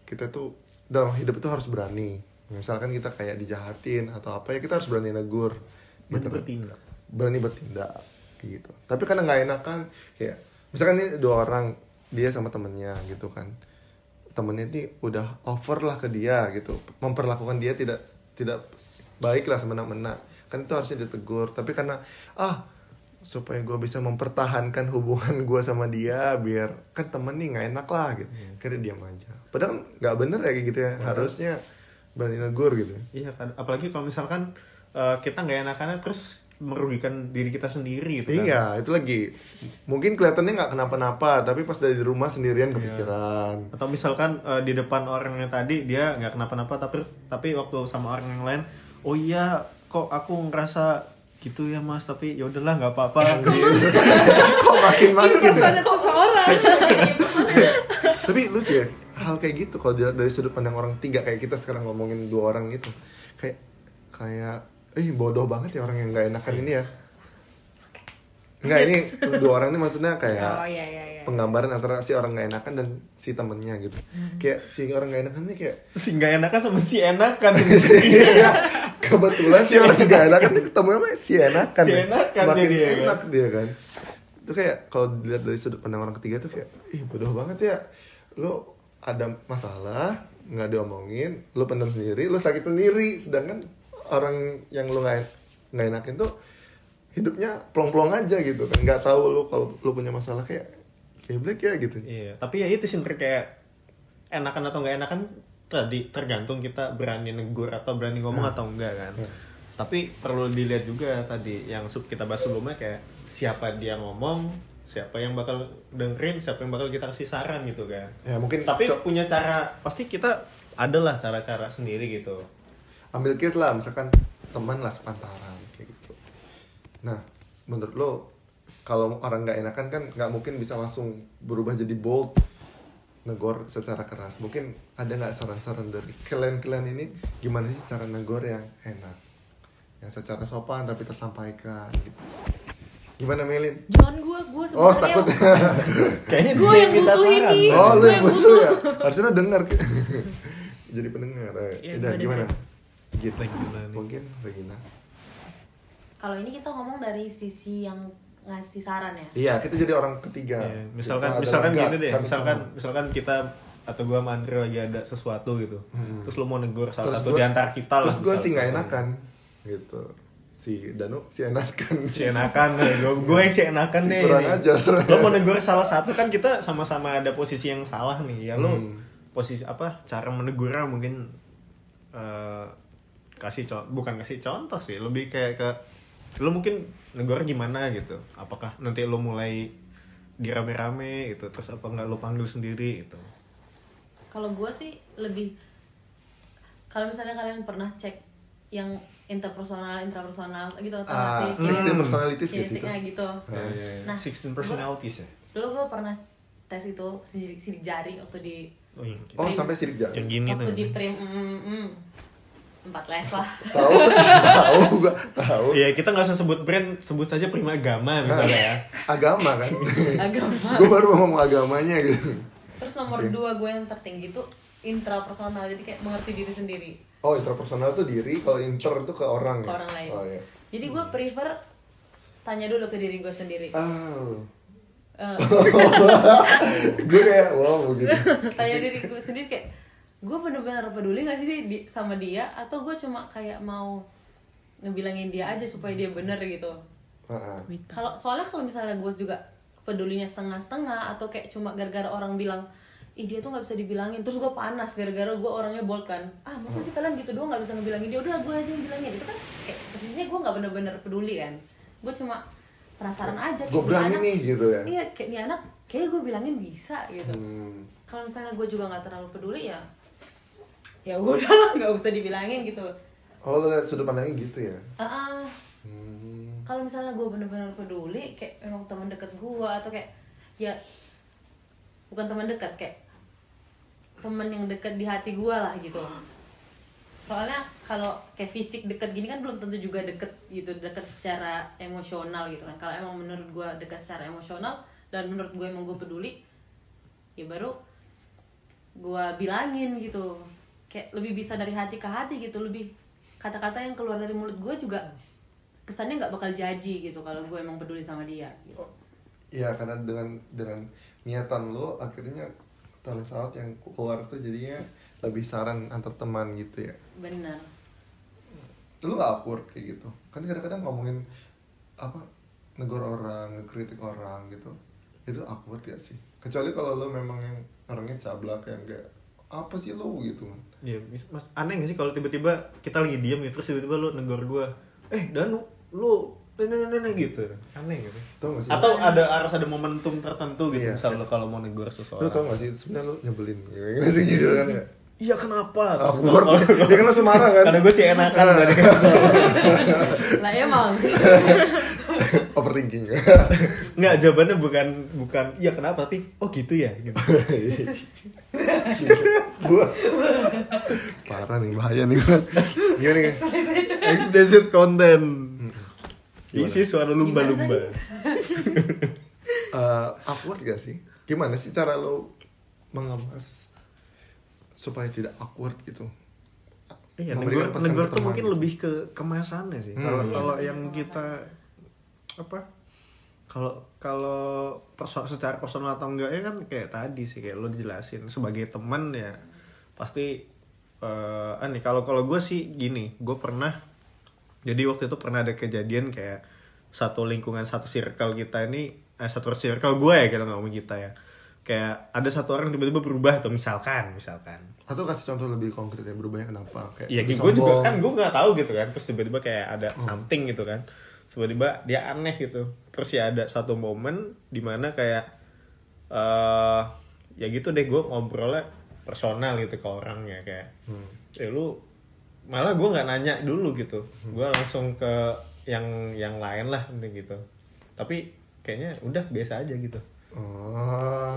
Speaker 1: kita tuh dalam hidup itu harus berani misalkan kita kayak dijahatin atau apa ya kita harus berani negur
Speaker 3: Berani
Speaker 1: gitu kan.
Speaker 3: bertindak.
Speaker 1: berani bertindak kayak gitu. Tapi karena nggak enakan kayak misalkan ini dua orang dia sama temennya gitu kan. Temennya ini udah over lah ke dia gitu. Memperlakukan dia tidak tidak baik lah semena-mena. Kan itu harusnya ditegur. Tapi karena ah supaya gue bisa mempertahankan hubungan gue sama dia biar kan temen nih nggak enak lah gitu. Karena diam aja. Padahal nggak bener ya kayak gitu ya. Harusnya berani negur gitu
Speaker 3: iya kan apalagi kalau misalkan eh, kita nggak enakannya terus merugikan diri kita sendiri gitu kan.
Speaker 1: Iya, itu lagi. Mungkin kelihatannya nggak kenapa-napa, tapi pas dari rumah sendirian kepikiran.
Speaker 3: atau misalkan eh, di depan orangnya tadi dia nggak kenapa-napa tapi tapi waktu sama orang yang lain oh iya kok aku ngerasa gitu ya mas tapi ya udahlah nggak apa-apa gitu.
Speaker 1: Kok makin-makin ya?
Speaker 4: Ada seseorang.
Speaker 1: Tapi lucu ya, hal kayak gitu kalau dilihat dari sudut pandang orang tiga kayak kita sekarang ngomongin dua orang itu, kayak kayak eh bodoh banget ya orang yang nggak enakan ini ya. Enggak ini dua orang ini maksudnya kayak
Speaker 4: Oh iya iya iya.
Speaker 1: penggambaran antara si orang nggak enakan dan si temennya gitu. Kayak si orang nggak enakan ini kayak
Speaker 3: si nggak enakan sama si enakan
Speaker 1: Iya, kebetulan si orang gak enakan itu ketemu sama si enakan
Speaker 3: Si
Speaker 1: ya.
Speaker 3: enakan
Speaker 1: makin
Speaker 3: dia, kan?
Speaker 1: enak dia kan itu kayak kalau dilihat dari sudut pandang orang ketiga tuh kayak ih bodoh banget ya lo ada masalah nggak diomongin lo pendam sendiri lo sakit sendiri. Sedangkan orang yang lo nggak nggak enakin tuh hidupnya plong-plong aja gitu kan. Nggak tahu lo kalau lo punya masalah kayak kayak black ya gitu.
Speaker 3: Iya tapi ya itu sih kayak enakan atau nggak enakan tadi tergantung kita berani negur atau berani ngomong atau enggak kan. Tapi perlu dilihat juga tadi yang sub kita bahas sebelumnya kayak siapa dia ngomong siapa yang bakal dengerin siapa yang bakal kita kasih saran gitu kan.
Speaker 1: Ya mungkin
Speaker 3: tapi
Speaker 1: co-
Speaker 3: punya cara pasti kita adalah cara-cara sendiri gitu.
Speaker 1: Ambil case lah misalkan teman lah sepantaran kayak gitu. Nah menurut lo kalau orang nggak enakan kan nggak mungkin bisa langsung berubah jadi bold negor secara keras. Mungkin ada nggak saran-saran dari kalian-kalian ini? Gimana sih cara negor yang enak? Yang secara sopan tapi tersampaikan gitu gimana Melin
Speaker 2: Jangan gue, gue
Speaker 1: oh
Speaker 2: sebenarnya
Speaker 1: takut
Speaker 3: kayaknya
Speaker 2: Gua
Speaker 3: dia
Speaker 2: yang
Speaker 3: minta
Speaker 2: butuh
Speaker 3: saran
Speaker 2: ini.
Speaker 1: oh lu
Speaker 2: Gue
Speaker 1: yang butuh ya harusnya dengar jadi pendengar eh.
Speaker 4: Ya,
Speaker 1: Udah, gimana gitu mungkin Regina
Speaker 2: kalau ini kita ngomong dari sisi yang ngasih saran ya.
Speaker 1: Iya, kita jadi orang ketiga.
Speaker 3: Iya, misalkan
Speaker 1: Kita
Speaker 3: misalkan gini deh, misalkan
Speaker 1: sama.
Speaker 3: misalkan kita atau gua sama Andre lagi ada sesuatu gitu.
Speaker 1: Hmm.
Speaker 3: Terus lu mau negur salah
Speaker 1: Terus
Speaker 3: satu
Speaker 1: gua-
Speaker 3: di antara kita lah.
Speaker 1: Terus gue sih nggak enakan, gitu. Si Danu si enakan.
Speaker 3: Si enakan, gue gue si enakan
Speaker 1: Si
Speaker 3: nih.
Speaker 1: kurang
Speaker 3: nih.
Speaker 1: ajar.
Speaker 3: Lo mau negur salah satu kan kita sama-sama ada posisi yang salah nih. Ya lo
Speaker 1: Hmm.
Speaker 3: posisi apa? Cara menegurnya mungkin eh, kasih contoh, bukan kasih contoh sih, lebih kayak ke lo mungkin negur gimana gitu. Apakah nanti lo mulai dirame-rame gitu, terus apa nggak lo panggil sendiri gitu.
Speaker 2: Kalau gue sih lebih kalau misalnya kalian pernah cek yang interpersonal, intrapersonal gitu atau
Speaker 1: Ah,
Speaker 2: sih?
Speaker 1: sixteen
Speaker 3: Hmm.
Speaker 1: personalities gitu.
Speaker 2: Gitu.
Speaker 3: Ya, ya, ya.
Speaker 2: Nah,
Speaker 3: 16
Speaker 2: gua-
Speaker 3: personalities ya.
Speaker 2: Dulu gue pernah tes itu sidik, sidik jari waktu di
Speaker 3: Oh, yang,
Speaker 1: Oh, sampai sidik jari.
Speaker 3: yang gini
Speaker 2: waktu
Speaker 3: tuh.
Speaker 2: di prim mm, mm, mm. empat les lah.
Speaker 1: Tahu, tahu gua tahu.
Speaker 3: Iya, kita nggak usah sebut brand, sebut saja Prima Agama misalnya ya.
Speaker 1: Agama kan.
Speaker 2: Agama.
Speaker 1: gue baru mau ngomong agamanya gitu.
Speaker 2: Terus nomor dua gue yang tertinggi tuh intrapersonal jadi kayak mengerti diri sendiri
Speaker 1: Oh, interpersonal tuh diri, kalau inter itu ke orang
Speaker 2: ke
Speaker 1: ya.
Speaker 2: orang lain.
Speaker 1: Oh iya.
Speaker 2: Jadi gue prefer tanya dulu ke diri gue sendiri.
Speaker 1: Oh.
Speaker 2: Eh,
Speaker 1: gue kayak wow gitu.
Speaker 2: tanya diri gue sendiri kayak gue bener-bener peduli gak sih di- sama dia atau gue cuma kayak mau ngebilangin dia aja supaya dia bener gitu.
Speaker 1: Heeh.
Speaker 2: Kalau soalnya kalau misalnya gue juga pedulinya setengah-setengah atau kayak cuma gara-gara orang bilang ih dia tuh nggak bisa dibilangin terus gue panas gara-gara gue orangnya bold kan ah masa sih kalian gitu doang nggak bisa ngebilangin dia udah gue aja yang bilangin itu kan kayak posisinya gue nggak bener-bener peduli kan gue cuma penasaran aja nih
Speaker 1: berani
Speaker 2: anak-
Speaker 1: nih, gitu ya.
Speaker 2: iya kayak nih anak kayak gue bilangin bisa gitu
Speaker 1: Hmm.
Speaker 2: kalau misalnya gue juga nggak terlalu peduli ya ya udahlah nggak usah dibilangin gitu
Speaker 1: Oh, lo sudut pandangnya gitu ya?
Speaker 2: Ah, ah.
Speaker 1: Hmm.
Speaker 2: kalau misalnya gue bener-bener peduli kayak emang teman dekat gue atau kayak ya bukan teman dekat kayak teman yang dekat di hati gue lah gitu. Soalnya kalau kayak fisik deket gini kan belum tentu juga deket gitu deket secara emosional gitu kan. Kalau emang menurut gue dekat secara emosional dan menurut gue emang gue peduli ya baru gue bilangin gitu. Kayak lebih bisa dari hati ke hati gitu lebih kata-kata yang keluar dari mulut gue juga kesannya nggak bakal jaji gitu kalau gue emang peduli sama dia gitu.
Speaker 1: Iya, karena dengan dengan niatan lo akhirnya dalam saat yang keluar tuh jadinya lebih saran antar teman gitu ya.
Speaker 2: benar
Speaker 1: Lu gak awkward kayak gitu? Kan kadang-kadang ngomongin apa negor orang, ngekritik orang gitu. Itu awkward ya sih. Kecuali kalau lo memang yang orangnya cablak yang kayak apa sih lo gitu kan.
Speaker 3: Iya, mas aneh gak sih kalau tiba-tiba kita lagi diem ya terus tiba-tiba lu negor gua, eh Danu, lu nenek nenek gitu, aneh gitu.
Speaker 1: Tau gak sih?
Speaker 3: Atau ada harus ada momentum tertentu gitu,
Speaker 1: Iya.
Speaker 3: misal lu kalau mau negor seseorang.
Speaker 1: tau gak sih sebenarnya lo nyebelin gimana sih gitu kan ya?
Speaker 3: Iya kenapa? Terus gua-
Speaker 1: Awkward. ya kan langsung marah kan?
Speaker 3: Karena gue sih enakan tadi.
Speaker 2: lah emang
Speaker 1: Overthinking.
Speaker 3: Nggak, jawabannya bukan bukan iya kenapa tapi oh gitu ya gitu.
Speaker 1: gua parah nih bahaya nih. Gimana nih?
Speaker 3: Explicit content.
Speaker 1: Gimana?
Speaker 3: Isi suara lumba-lumba.
Speaker 1: Eh, awkward gak sih? Gimana sih cara lo mengemas supaya tidak awkward gitu?
Speaker 3: Iya, negor, negor tuh mungkin lebih ke kemasannya sih.
Speaker 1: Hmm.
Speaker 3: Kalau
Speaker 1: Iya,
Speaker 3: kalau yang kita apa? Kalau kalau perso secara personal atau enggak ya kan kayak tadi sih kayak lo dijelasin sebagai teman ya pasti eh ah nih kalau kalau gue sih gini, gue pernah jadi waktu itu pernah ada kejadian kayak satu lingkungan satu circle kita ini eh, satu circle gue ya kita ngomong kita ya kayak ada satu orang tiba-tiba berubah tuh misalkan misalkan
Speaker 1: Atau kasih contoh lebih konkret ya berubahnya kenapa? Kayak
Speaker 3: Iya,
Speaker 1: lebih
Speaker 3: gue juga kan gue nggak tahu gitu kan. Terus tiba-tiba kayak ada something gitu kan. Tiba-tiba dia aneh gitu. Terus ya ada satu momen di mana kayak eh ya gitu deh gue ngobrolnya personal gitu ke orangnya kayak, eh lu malah gue nggak nanya dulu gitu. Gue langsung ke yang yang lain lah gitu. Tapi kayaknya udah biasa aja gitu.
Speaker 1: Oh.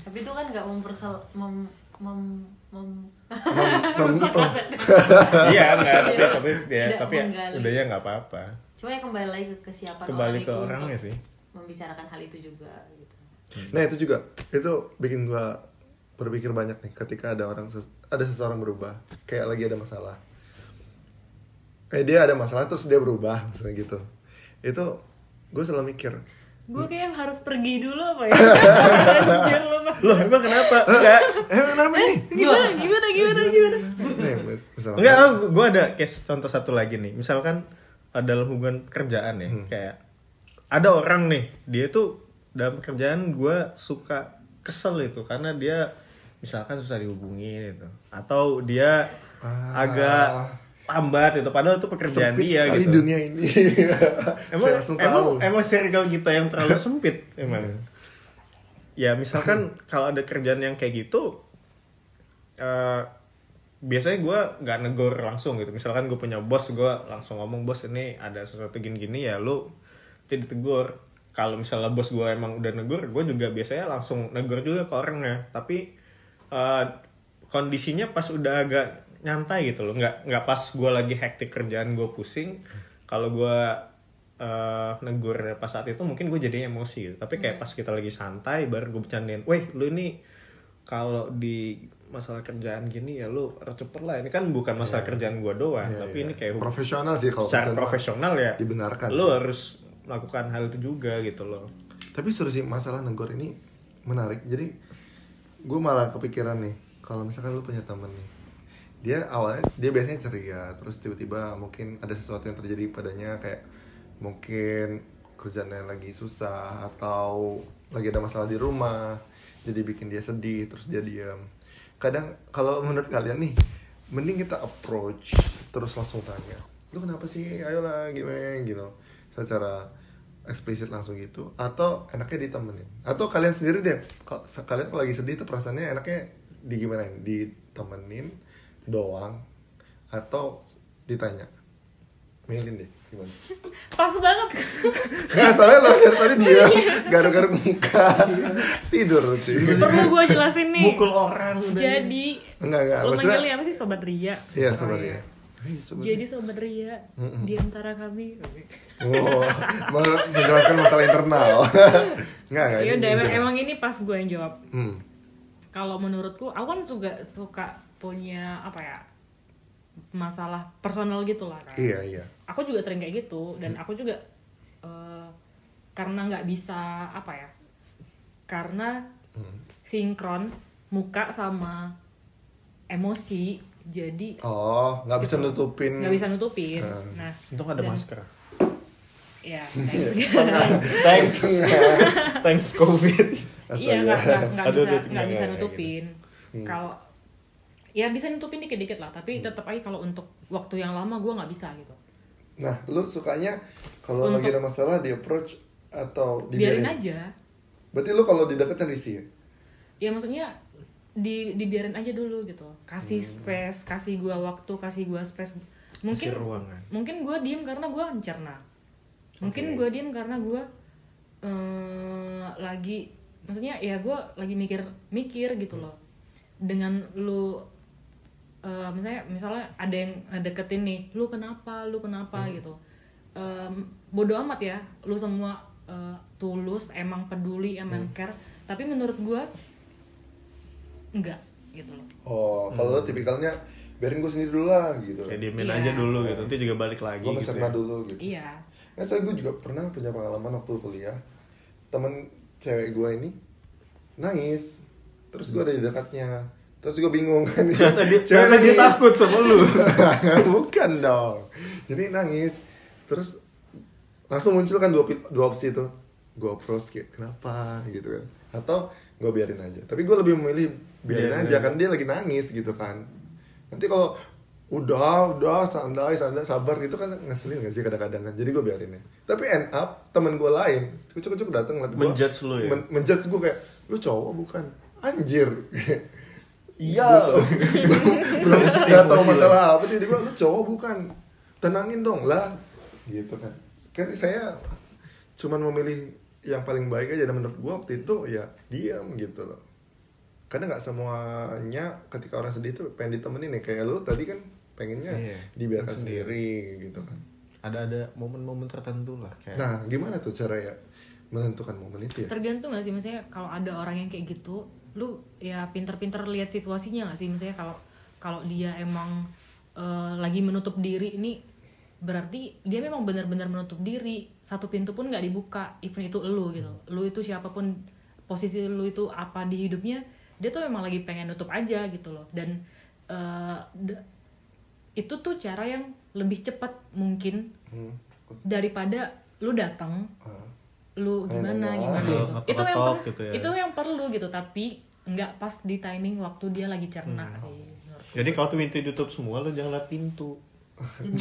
Speaker 2: tapi itu kan nggak mempersel mem mem mem
Speaker 3: iya enggak tapi tapi ya tapi ya,
Speaker 2: menggali.
Speaker 3: udah ya nggak apa-apa.
Speaker 2: cuma ya kembali lagi ke kesiapan
Speaker 3: Kembali
Speaker 2: orang
Speaker 3: ke
Speaker 2: itu
Speaker 3: orangnya sih.
Speaker 2: membicarakan hal itu juga gitu
Speaker 1: Nah itu juga itu bikin gua berpikir banyak nih ketika ada orang ada seseorang berubah kayak lagi ada masalah. Eh dia ada masalah terus dia berubah misalnya gitu. Itu gue selalu mikir
Speaker 4: gue kayak harus pergi dulu apa ya.
Speaker 3: Loh, emang kenapa? Enggak.
Speaker 1: eh kenapa nih?
Speaker 4: gimana gimana gimana gimana
Speaker 1: Nih, mis- misalnya
Speaker 3: Enggak, gue ada case contoh satu lagi nih. Misalkan dalam hubungan kerjaan ya, kayak ada orang nih, dia tuh dalam kerjaan gue suka kesel itu karena dia misalkan susah dihubungin itu, atau dia
Speaker 1: Ah.
Speaker 3: agak lambat itu, padahal itu pekerjaan
Speaker 1: sempit
Speaker 3: dia gitu.
Speaker 1: dunia ini.
Speaker 3: Emang emang
Speaker 1: tahu.
Speaker 3: emang circle kita yang terlalu sempit emang. Ya misalkan kalau ada kerjaan yang kayak gitu, eh biasanya gue nggak negor langsung gitu. Misalkan gue punya bos, gue langsung ngomong bos ini ada sesuatu gini-gini ya lu tidak tegur. Kalau misalnya bos gue emang udah negor, gue juga biasanya langsung negor juga ke orangnya. Tapi eh, kondisinya pas udah agak nyantai gitu loh, nggak nggak pas gue lagi hektik kerjaan gue pusing. Kalau gue eh negur pas saat itu mungkin gue jadinya emosi gitu. tapi kayak pas kita lagi santai baru gue bercandain weh lu ini kalau di masalah kerjaan gini ya lu harus cepet lah ini kan bukan masalah kerjaan gue doang
Speaker 1: Iya,
Speaker 3: tapi
Speaker 1: iya.
Speaker 3: ini kayak
Speaker 1: profesional sih kalau
Speaker 3: secara profesional ya
Speaker 1: dibenarkan
Speaker 3: lu
Speaker 1: sih.
Speaker 3: harus melakukan hal itu juga gitu loh
Speaker 1: Tapi seru sih masalah negor ini menarik. Jadi gue malah kepikiran nih kalau misalkan lu punya temen nih, dia awalnya dia biasanya ceria, terus tiba-tiba mungkin ada sesuatu yang terjadi padanya kayak mungkin kerjaannya lagi susah atau lagi ada masalah di rumah jadi bikin dia sedih terus dia diam kadang kalau menurut kalian nih mending kita approach terus langsung tanya lu kenapa sih? Ayolah gimana? Gitu. Secara eksplisit langsung gitu atau enaknya ditemenin. Atau kalian sendiri deh kalau kalian kalau lagi sedih itu perasaannya enaknya di gimana ditemenin doang atau ditanya milih deh gimana?
Speaker 4: Pas banget.
Speaker 1: Nggak, soalnya lo dari tadi dia garuk-garuk muka. Tidur sih.
Speaker 4: Perlu gue jelasin nih.
Speaker 3: Mukul orang
Speaker 4: jadi
Speaker 1: enggak enggak
Speaker 4: lo manggilnya apa sih? Sobat ria.
Speaker 1: Iya sobat ya sobat
Speaker 4: jadi sobat ria
Speaker 1: Mm-mm.
Speaker 4: di antara kami.
Speaker 1: Oh mau menjelaskan masalah internal. Enggak enggak
Speaker 4: ya udah emang ini pas gue yang jawab.
Speaker 1: Hmm.
Speaker 4: kalau menurutku aku kan juga suka punya apa ya masalah personal gitu lah kan
Speaker 1: iya iya
Speaker 4: aku juga sering kayak gitu dan
Speaker 1: Hmm.
Speaker 4: aku juga eh, karena nggak bisa apa ya karena
Speaker 1: Hmm.
Speaker 4: sinkron muka sama emosi jadi
Speaker 1: oh nggak bisa
Speaker 4: Gitu.
Speaker 1: nutupin
Speaker 4: nggak bisa nutupin
Speaker 1: Hmm.
Speaker 4: nah
Speaker 3: Untung ada
Speaker 4: dan-
Speaker 3: masker.
Speaker 4: ya
Speaker 1: Iya.
Speaker 4: thanks.
Speaker 3: Thanks. Thanks COVID.
Speaker 4: iya nggak nggak bisa nggak bisa nutupin
Speaker 1: Hmm.
Speaker 4: kalau ya bisa nutupin dikit-dikit lah tapi
Speaker 1: Hmm.
Speaker 4: tetap aja kalau untuk waktu yang lama gue nggak bisa gitu
Speaker 1: nah lu sukanya kalau lagi ada masalah di approach atau
Speaker 4: biarin
Speaker 1: dibiarin
Speaker 4: aja
Speaker 1: berarti lu kalau di deketin risih ya?
Speaker 4: ya maksudnya di dibiarin aja dulu gitu kasih
Speaker 1: Hmm.
Speaker 4: space kasih gua waktu kasih gua space mungkin
Speaker 3: Kasih ruangan.
Speaker 4: mungkin gua diem karena gua mencerna mungkin
Speaker 1: Oke.
Speaker 4: gua diem karena gua eh, lagi maksudnya ya gua lagi mikir mikir gitu loh dengan lu eh, misalnya misalnya ada yang deketin nih lu kenapa lu kenapa
Speaker 1: Hmm.
Speaker 4: gitu Em, bodo amat ya lu semua eh, tulus emang peduli emang
Speaker 1: Hmm.
Speaker 4: care tapi menurut gua enggak gitu loh
Speaker 1: oh kalau lu tipikalnya biarin gue sendiri dulu lah gitu
Speaker 3: Kayak diemin
Speaker 4: Iya.
Speaker 3: aja dulu gitu. Nanti juga balik lagi
Speaker 1: gue
Speaker 3: gitu.
Speaker 1: mencerna
Speaker 3: ya.
Speaker 1: dulu gitu
Speaker 4: iya
Speaker 1: Nah, saya gue juga pernah punya pengalaman waktu kuliah temen cewek gue ini nangis terus gue ada di dekatnya terus gue bingung. Kan
Speaker 3: Ternyata dia, ternyata takut sama lu.
Speaker 1: bukan dong. Jadi nangis. Terus langsung muncul kan dua dua opsi itu. Gue approach kayak kenapa? Gitu kan. Atau gue biarin aja. Tapi gue lebih memilih biarin
Speaker 3: Biarin
Speaker 1: aja
Speaker 3: aja.
Speaker 1: kan dia lagi nangis gitu kan. Nanti kalau udah udah santai santai sabar gitu kan ngeselin gak sih kadang-kadang kan? Jadi gue biarin ya tapi end up temen gue lain cukup cukup dateng ngeliat gua,
Speaker 3: Menjudge lu ya?
Speaker 1: men- menjudge gue kayak lu cowok bukan? Anjir
Speaker 3: Iya.
Speaker 1: belum nggak tahu
Speaker 3: lah.
Speaker 1: masalah apa. Bilang lu cowok bukan? Tenangin dong lah. Gitu kan. Kan saya cuman memilih yang paling baik aja. Dan menurut gua waktu itu ya diam gitu loh. Karena nggak semuanya ketika orang sedih tuh pengen ditemenin nih kayak lu tadi kan pengennya
Speaker 3: Iya,
Speaker 1: dibiarkan
Speaker 3: sendiri.
Speaker 1: sendiri gitu kan.
Speaker 3: Ada ada momen-momen tertentu lah kayak.
Speaker 1: nah gimana tuh cara ya menentukan momen itu ya?
Speaker 4: Tergantung gak sih? Misalnya kalau ada orang yang kayak gitu lu ya pinter-pinter lihat situasinya gak sih misalnya kalau kalau dia emang eh, lagi menutup diri ini berarti dia memang benar-benar menutup diri satu pintu pun nggak dibuka even itu lu gitu lu itu siapa pun posisi lu itu apa di hidupnya dia tuh memang lagi pengen nutup aja gitu loh dan d- itu tuh cara yang lebih cepat mungkin
Speaker 1: Hmm.
Speaker 4: daripada lu datang
Speaker 1: Ah.
Speaker 4: Lu gimana
Speaker 1: Nanya.
Speaker 4: gimana gitu. itu yang per-
Speaker 3: gitu ya.
Speaker 4: itu yang perlu gitu tapi nggak pas di timing waktu dia lagi cerna
Speaker 3: Hmm.
Speaker 4: sih
Speaker 3: Jadi kalau tuh pintu ditutup semua lu jangan liat pintu.
Speaker 1: Nih.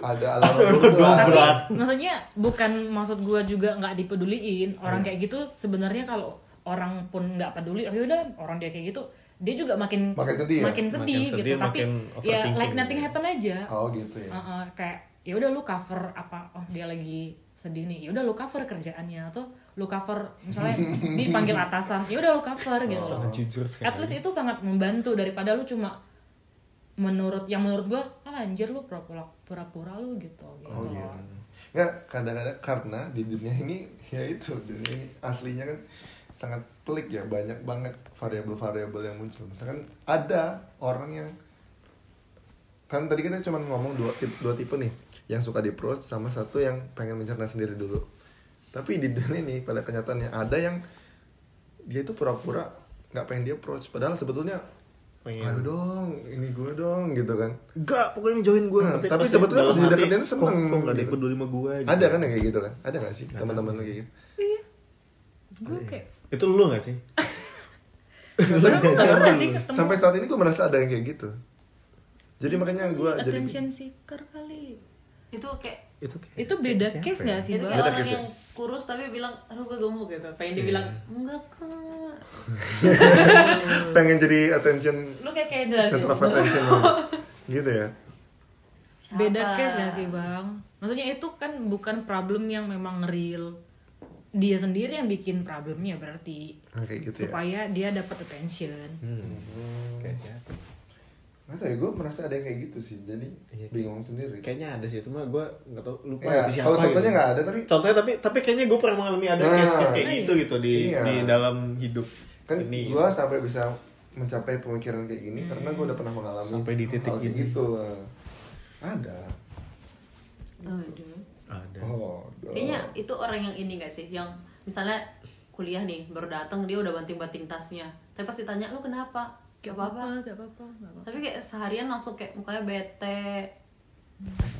Speaker 1: ada alarm.
Speaker 3: Berat.
Speaker 4: Tapi maksudnya bukan maksud gua juga nggak dipeduliin orang kayak gitu sebenarnya kalau orang pun nggak peduli oh yaudah orang dia kayak gitu dia juga makin
Speaker 1: Makin sedih ya?
Speaker 4: makin sedih
Speaker 3: Makin
Speaker 4: gitu
Speaker 3: sedih,
Speaker 4: tapi
Speaker 3: makin
Speaker 4: ya like nothing
Speaker 3: gitu.
Speaker 4: happen aja
Speaker 1: oh gitu ya
Speaker 4: Uh-uh, kayak ya udah lu cover apa oh dia lagi sedih nih ya udah lu cover kerjaannya atau lu cover misalnya dipanggil atasan ya udah lu cover gitu.
Speaker 3: Sangat jujur sekali.
Speaker 4: at least itu sangat membantu daripada lu cuma menurut yang menurut gua ah anjir lu pura-pura pura-pura lu gitu gitu
Speaker 1: Oh gitu. Nggak, kadang-kadang karena di dunia ini ya itu dunia ini aslinya kan sangat pelik ya banyak banget variabel-variabel yang muncul. Misalkan ada orang yang kan tadi kita cuma ngomong dua tipe, dua tipe nih yang suka di approach sama satu yang pengen mencerna sendiri dulu. Tapi di dunia ini pada kenyataannya ada yang dia itu pura-pura nggak pengen di approach padahal sebetulnya
Speaker 3: pengen.
Speaker 1: Ayo dong ini gue dong gitu kan.
Speaker 3: Enggak pokoknya join gue.
Speaker 1: Nah, tapi sebetulnya pas dideketin tuh seneng,
Speaker 3: kok, kok gak ada
Speaker 1: gitu.
Speaker 3: peduli sama gue? Gitu.
Speaker 1: ada kan yang kayak gitu kan? Ada gak sih teman-teman kayak gitu?
Speaker 4: Gue kayak
Speaker 3: itu lu gak sih?
Speaker 1: Tapi sampai saat ini gue merasa ada yang kayak gitu. Jadi makanya gue jadi
Speaker 4: attention seeker kali
Speaker 2: itu kayak
Speaker 3: itu kayak-
Speaker 4: itu beda
Speaker 3: siapa
Speaker 4: case
Speaker 3: ya?
Speaker 4: gak sih
Speaker 2: itu
Speaker 4: bang
Speaker 2: kayak orang
Speaker 1: case ya?
Speaker 2: yang kurus tapi bilang aduh gue gemuk gitu pengen dibilang enggak kak
Speaker 1: pengen jadi attention
Speaker 2: lu kayak Kendra
Speaker 1: center of
Speaker 2: gitu.
Speaker 1: attention gitu ya
Speaker 2: Siapa?
Speaker 4: beda case gak sih bang maksudnya itu kan bukan problem yang memang real dia sendiri yang bikin problemnya berarti
Speaker 1: Nah, kayak gitu ya
Speaker 4: supaya dia dapat attention
Speaker 3: Hmm. Kayak siapa?
Speaker 1: Nggak tahu ya, gue merasa ada yang kayak gitu sih Jadi
Speaker 3: Iya.
Speaker 1: bingung sendiri
Speaker 3: Kayaknya ada sih, cuma gue nggak tau lupa
Speaker 1: Ya,
Speaker 3: itu siapa.
Speaker 1: kalau contohnya
Speaker 3: gitu.
Speaker 1: nggak ada, tapi-
Speaker 3: contohnya tapi tapi kayaknya gue pernah mengalami ada
Speaker 1: Nah.
Speaker 3: case-case kayak
Speaker 4: Iya.
Speaker 3: gitu gitu di
Speaker 1: Iya.
Speaker 3: di dalam hidup
Speaker 1: Kan
Speaker 3: ini.
Speaker 1: gue sampai bisa mencapai pemikiran kayak gini Karena gue udah pernah mengalami
Speaker 3: Sampai di titik
Speaker 1: hal gitu Ada
Speaker 2: Aduh.
Speaker 3: ada.
Speaker 1: Oh, duh.
Speaker 2: Kayaknya itu orang yang ini gak sih? Yang misalnya kuliah nih baru datang dia udah banting-banting tasnya. Tapi pas ditanya lu kenapa? Gak apa-apa.
Speaker 4: gak apa-apa
Speaker 2: Tapi kayak seharian langsung kayak mukanya bete.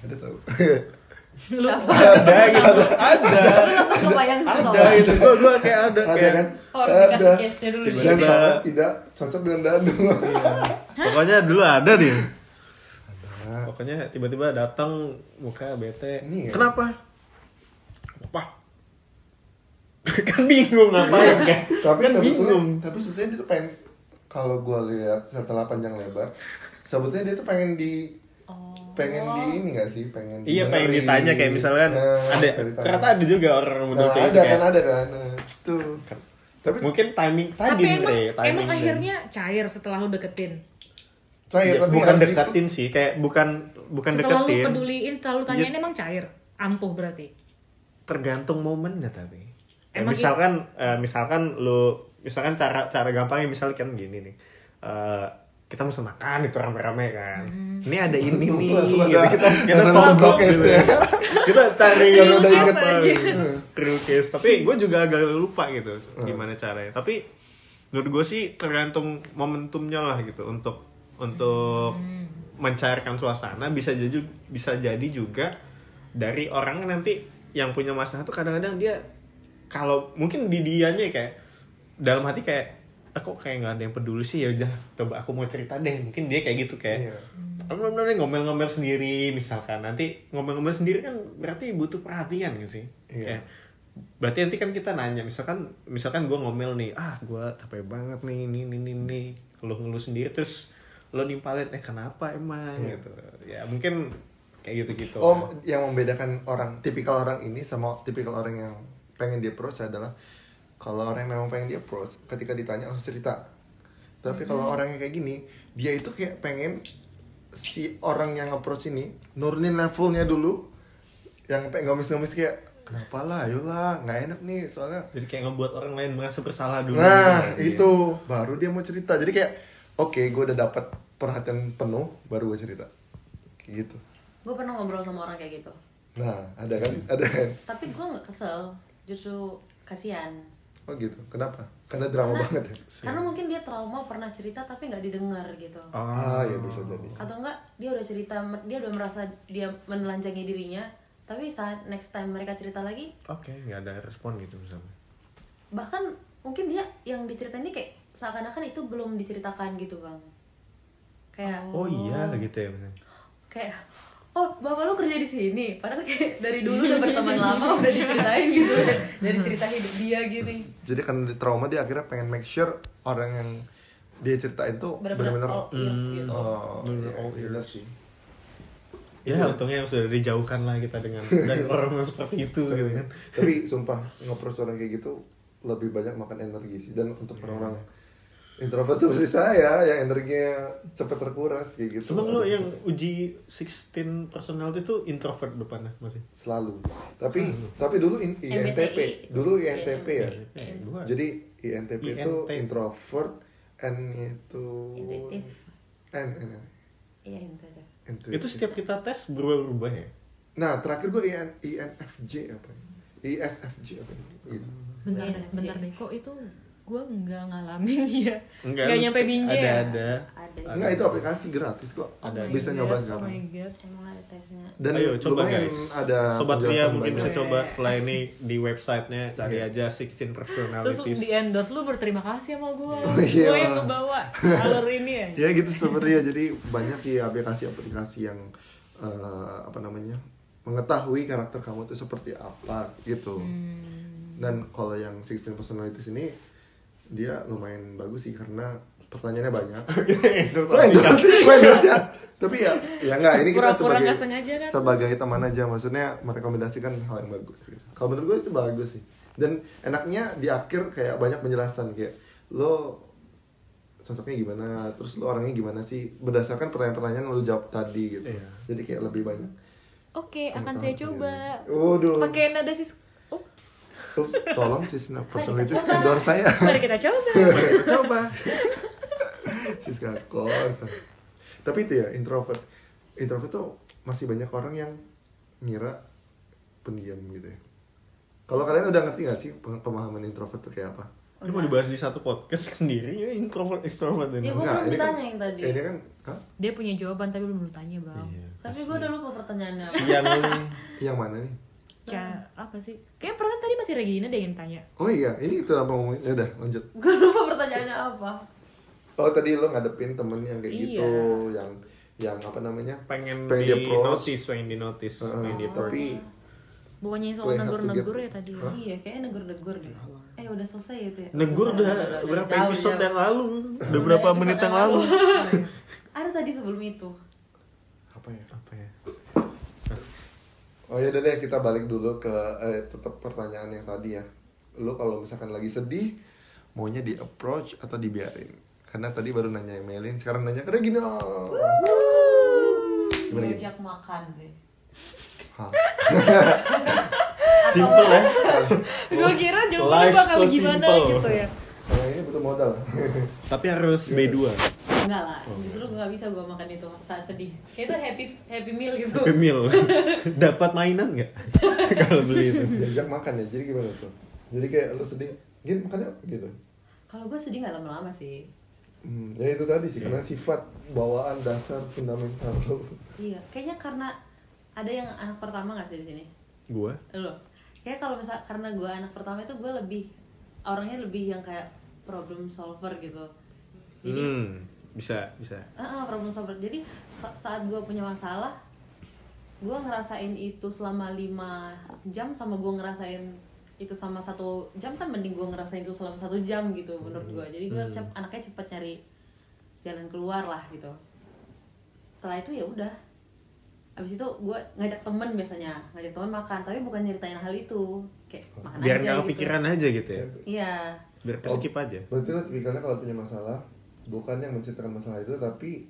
Speaker 1: Ada tau
Speaker 2: Siapa?
Speaker 3: Ada gitu. Ada.
Speaker 2: lu langsung kebayang
Speaker 3: Ada gitu. Gue gue kayak ada
Speaker 1: Ada
Speaker 3: kayak
Speaker 1: kan?
Speaker 2: Oh, harus dikasih
Speaker 1: Ada.
Speaker 2: case-nya dulu nih.
Speaker 1: Dan sangat tidak cocok dengan dadu
Speaker 3: Pokoknya dulu ada.
Speaker 1: Nah,
Speaker 3: Pokoknya tiba-tiba datang muka bete.
Speaker 1: Ini ya.
Speaker 3: Kenapa? Apa? kan bingung ngapain kan?
Speaker 1: Tapi
Speaker 3: kan
Speaker 1: sebetulnya
Speaker 3: bingung.
Speaker 1: Tapi sebetulnya dia tuh pengen Kalau gue lihat setelah panjang lebar Sebetulnya dia tuh pengen di
Speaker 2: Oh.
Speaker 1: pengen di ini gak sih? Pengen
Speaker 3: Iya pengen
Speaker 1: didengerin.
Speaker 3: ditanya kayak misalkan
Speaker 1: Nah,
Speaker 3: ada
Speaker 1: pengen
Speaker 3: ternyata ada juga orang yang model
Speaker 1: nah,
Speaker 3: kayak
Speaker 1: ada
Speaker 3: gitu
Speaker 1: kan
Speaker 3: kayak-
Speaker 1: ada kan. Nah, tuh tapi
Speaker 3: mungkin timing
Speaker 4: tapi
Speaker 3: tadi
Speaker 4: emang,
Speaker 3: Re, timing
Speaker 4: emang
Speaker 3: dan-
Speaker 4: akhirnya cair setelah lu deketin?
Speaker 1: Cair
Speaker 3: Ya,
Speaker 1: tapi
Speaker 3: bukan deketin sih kayak bukan bukan
Speaker 4: setelah
Speaker 3: deketin.
Speaker 4: lu peduliin setelah lu tanyain
Speaker 3: Iya.
Speaker 4: emang cair? Ampuh berarti?
Speaker 3: Tergantung momennya tapi. Ya,
Speaker 4: Emang
Speaker 3: misalkan eh, misalkan lu misalkan cara cara gampangnya misalnya kan gini nih Eh, kita mesti makan itu rame-rame kan. Ini ada ini nih gitu. kita kita sombong
Speaker 1: blokes
Speaker 3: gitu.
Speaker 1: ya.
Speaker 3: kita cari
Speaker 1: Karena udah
Speaker 3: apa,
Speaker 1: inget
Speaker 3: gitu. real case tapi gue juga agak lupa gitu gimana caranya. Tapi menurut gue sih tergantung momentumnya lah gitu untuk untuk mencairkan suasana. Bisa jadi bisa jadi juga dari orang nanti yang punya masalah tuh kadang-kadang dia kalau mungkin di dianya kayak dalam hati kayak aku kayak nggak ada yang peduli sih? Ya udah coba aku mau cerita deh. Mungkin dia kayak gitu kayak
Speaker 1: Iya.
Speaker 3: Aku bener ngomel-ngomel sendiri. Misalkan nanti ngomel-ngomel sendiri kan berarti butuh perhatian gitu sih?
Speaker 1: Iya.
Speaker 3: Kayak, berarti nanti kan kita nanya misalkan misalkan gue ngomel nih ah gue capek banget nih ini ini ini, ini ngeluh-ngeluh sendiri terus lo nimpalin eh kenapa emang?
Speaker 1: Iya.
Speaker 3: gitu. Ya mungkin kayak gitu gitu
Speaker 1: oh yang membedakan orang tipikal orang ini sama tipikal orang yang pengen di approach adalah kalau orang yang memang pengen di approach ketika ditanya langsung cerita. Tapi kalau
Speaker 3: Hmm.
Speaker 1: orang yang kayak gini dia itu kayak pengen si orang yang approach ini nurunin levelnya dulu. Yang pengen ngomis-ngomis kayak kenapa lah? Ayolah nggak enak nih. Soalnya
Speaker 3: jadi kayak ngebuat orang lain merasa bersalah dulu.
Speaker 1: Nah
Speaker 3: gitu
Speaker 1: itu. Baru dia mau cerita. Jadi kayak oke gue udah dapat perhatian penuh baru gue cerita. Kayak gitu.
Speaker 2: Gue pernah ngobrol sama orang kayak gitu.
Speaker 1: nah ada kan? Ada kan?
Speaker 2: Tapi gue nggak kesel, justru kasihan.
Speaker 1: Oh gitu. Kenapa? Karena drama
Speaker 2: Karena-
Speaker 1: banget ya?
Speaker 2: Karena mungkin dia trauma pernah cerita tapi nggak didengar gitu.
Speaker 1: ah ya bisa jadi
Speaker 2: Atau enggak dia udah cerita, dia udah merasa dia menelanjangi dirinya, tapi saat next time mereka cerita lagi,
Speaker 3: oke nggak ada respon gitu misalnya.
Speaker 2: bahkan mungkin dia yang diceritain ini kayak seakan-akan itu belum diceritakan gitu bang. Kayak
Speaker 3: oh iya gitu ya misalnya.
Speaker 2: Kayak oh bapak lu kerja di sini? Padahal kayak dari dulu udah berteman lama udah diceritain gitu dari cerita hidup dia gitu
Speaker 1: jadi karena dia trauma dia akhirnya pengen make sure orang yang dia ceritain tuh
Speaker 2: benar-benar all ears gitu.
Speaker 1: oh
Speaker 3: Bener-bener
Speaker 1: iya,
Speaker 3: all
Speaker 1: iya
Speaker 3: ears.
Speaker 1: sih.
Speaker 3: Ya untungnya sudah dijauhkan lah kita dengan dari orang yang seperti itu gitu kan.
Speaker 1: Tapi sumpah nge-approach orang kayak gitu lebih banyak makan energi sih. Dan untuk
Speaker 3: Iya.
Speaker 1: orang-orang introvert seperti saya yang energinya cepat terkuras kayak gitu
Speaker 3: Emang lo yang uji 16 personality itu introvert depannya masih?
Speaker 1: selalu tapi tapi dulu in, INTP
Speaker 2: MBTI.
Speaker 1: dulu INTP ya
Speaker 3: Eh, gua.
Speaker 1: jadi INTP itu
Speaker 3: INT.
Speaker 1: introvert N itu
Speaker 2: Intuitif.
Speaker 1: N N, N.
Speaker 2: iya itu
Speaker 3: setiap kita tes berubah-ubah ya?
Speaker 1: nah terakhir gue IN, INFJ apa ya? ISFJ apa ya? gitu
Speaker 4: bentar
Speaker 2: Iya,
Speaker 4: bentar deh kok itu gue nggak ngalamin ya
Speaker 3: Enggak,
Speaker 4: nggak
Speaker 3: lu
Speaker 4: nyampe binje
Speaker 3: ada
Speaker 4: ya
Speaker 3: ada
Speaker 2: Ada.
Speaker 1: Enggak itu aplikasi gratis kok.
Speaker 3: Ada.
Speaker 4: Oh
Speaker 1: Bisa
Speaker 4: God,
Speaker 1: nyoba
Speaker 4: oh
Speaker 1: sekarang.
Speaker 4: my God.
Speaker 2: Emang ada tesnya.
Speaker 1: Dan
Speaker 3: Ayo coba guys.
Speaker 1: ada
Speaker 3: Sobat Ria mungkin bisa
Speaker 1: banyak.
Speaker 3: coba setelah ini di websitenya cari
Speaker 1: Iya.
Speaker 3: aja 16
Speaker 4: terus
Speaker 3: personalities.
Speaker 4: di endorse lu berterima kasih sama gue
Speaker 1: Oh, iya.
Speaker 4: gue yang ngebawa alur ini ya
Speaker 1: ya gitu sebenarnya jadi banyak sih aplikasi-aplikasi yang eh, apa namanya mengetahui karakter kamu itu seperti apa gitu
Speaker 4: Hmm.
Speaker 1: dan kalau yang 16 personalities ini dia lumayan bagus sih karena pertanyaannya banyak Kok endorse sih? Kok endorse ya? Tapi ya, ya enggak, ini kita sebagai
Speaker 4: kan?
Speaker 1: sebagai teman aja maksudnya merekomendasikan hal yang bagus gitu. Kalau menurut gue itu bagus sih. Dan enaknya di akhir kayak banyak penjelasan kayak lo sosoknya gimana, terus lo orangnya gimana sih berdasarkan pertanyaan-pertanyaan yang lo jawab tadi gitu.
Speaker 3: Iya.
Speaker 1: Jadi kayak lebih banyak.
Speaker 4: oke akan saya coba
Speaker 1: Waduh.
Speaker 4: pakai nada sis ups
Speaker 1: Ups, tolong sih personalities endorse saya.
Speaker 4: mari kita coba
Speaker 1: Kita coba Siska kos tapi itu ya introvert introvert tuh masih banyak orang yang ngira pendiam gitu ya kalau kalian udah ngerti gak sih pem- pemahaman introvert tuh kayak apa
Speaker 3: Ini mau dibahas di satu podcast sendiri ya introvert extrovert ini.
Speaker 2: Gua
Speaker 1: Enggak,
Speaker 2: belum
Speaker 1: ini kan-
Speaker 2: ditanya yang tadi.
Speaker 1: ini kan hah?
Speaker 4: dia punya jawaban tapi belum lu tanya bang
Speaker 3: Iya,
Speaker 2: Tapi gue udah lupa pertanyaannya. apa.
Speaker 3: Sian nih.
Speaker 1: yang mana nih
Speaker 4: ya apa sih kayak pertanyaan tadi masih Regina deh yang tanya
Speaker 1: oh iya ini itu apa ngomongin ya udah lanjut
Speaker 2: Gue lupa pertanyaannya apa.
Speaker 1: oh tadi lo ngadepin temen yang kayak
Speaker 4: Iya.
Speaker 1: gitu yang yang apa namanya
Speaker 3: Pengen,
Speaker 1: Pengen
Speaker 3: di
Speaker 1: dia
Speaker 3: notice, pengen di notice,
Speaker 1: Heeh,
Speaker 3: pengen di
Speaker 1: tapi
Speaker 4: bukannya soal negur-negur ya tadi
Speaker 1: Hah?
Speaker 2: Iya, kayaknya negur-negur deh. Eh udah selesai itu ya.
Speaker 3: Negur udah berapa
Speaker 2: Jauh,
Speaker 3: episode
Speaker 2: jauh.
Speaker 3: yang lalu? Udah berapa menit yang lalu?
Speaker 2: Ada tadi sebelum itu.
Speaker 1: apa ya
Speaker 3: Apa ya?
Speaker 1: Oh ya udah deh kita balik dulu ke eh, tetap pertanyaan yang tadi ya. Lu kalau misalkan lagi sedih maunya di approach atau dibiarin? Karena tadi baru nanya yang Melin, sekarang nanya ke Regina. Gimana?
Speaker 2: Diajak makan sih.
Speaker 1: Hah.
Speaker 3: Simple ya.
Speaker 4: gue kira jawabannya
Speaker 3: Life
Speaker 4: bakal
Speaker 3: so
Speaker 4: gimana
Speaker 3: simple.
Speaker 4: gitu ya
Speaker 1: Kalau ini butuh modal.
Speaker 3: Tapi harus B2.
Speaker 2: Enggak lah, justru gak bisa gue makan itu saat sedih. Kayak itu happy happy meal gitu.
Speaker 3: Happy meal. Dapat mainan nggak? Kalau beli itu.
Speaker 1: Diajak makan ya. Jadi gimana tuh? Jadi kayak lu sedih, gini makannya gitu.
Speaker 2: Kalau gue sedih gak lama-lama sih.
Speaker 1: Hmm, ya itu tadi sih karena sifat bawaan dasar fundamental lu.
Speaker 2: Iya, kayaknya karena ada yang anak pertama gak sih di sini?
Speaker 3: Gua
Speaker 2: Lo. Kayak kalau misal karena gue anak pertama itu gue lebih orangnya lebih yang kayak problem solver gitu. Jadi
Speaker 3: hmm, bisa, bisa.
Speaker 2: Ah, ah, problem solver. Jadi sa- saat gue punya masalah, gue ngerasain itu selama 5 jam sama gue ngerasain itu sama satu jam kan mending gue ngerasain itu selama satu jam gitu menurut gue. Jadi gue
Speaker 3: Hmm.
Speaker 2: cep- anaknya cepet nyari jalan keluar lah gitu. Setelah itu ya udah. Abis itu gue ngajak temen biasanya, ngajak temen makan, tapi bukan nyeritain hal itu, kayak makan
Speaker 3: Biar
Speaker 2: aja gitu.
Speaker 3: kepikiran aja gitu ya.
Speaker 2: Iya,
Speaker 3: Biar ke skip aja.
Speaker 1: Berarti lo tipikalnya kalau punya masalah bukan yang menceritakan masalah itu tapi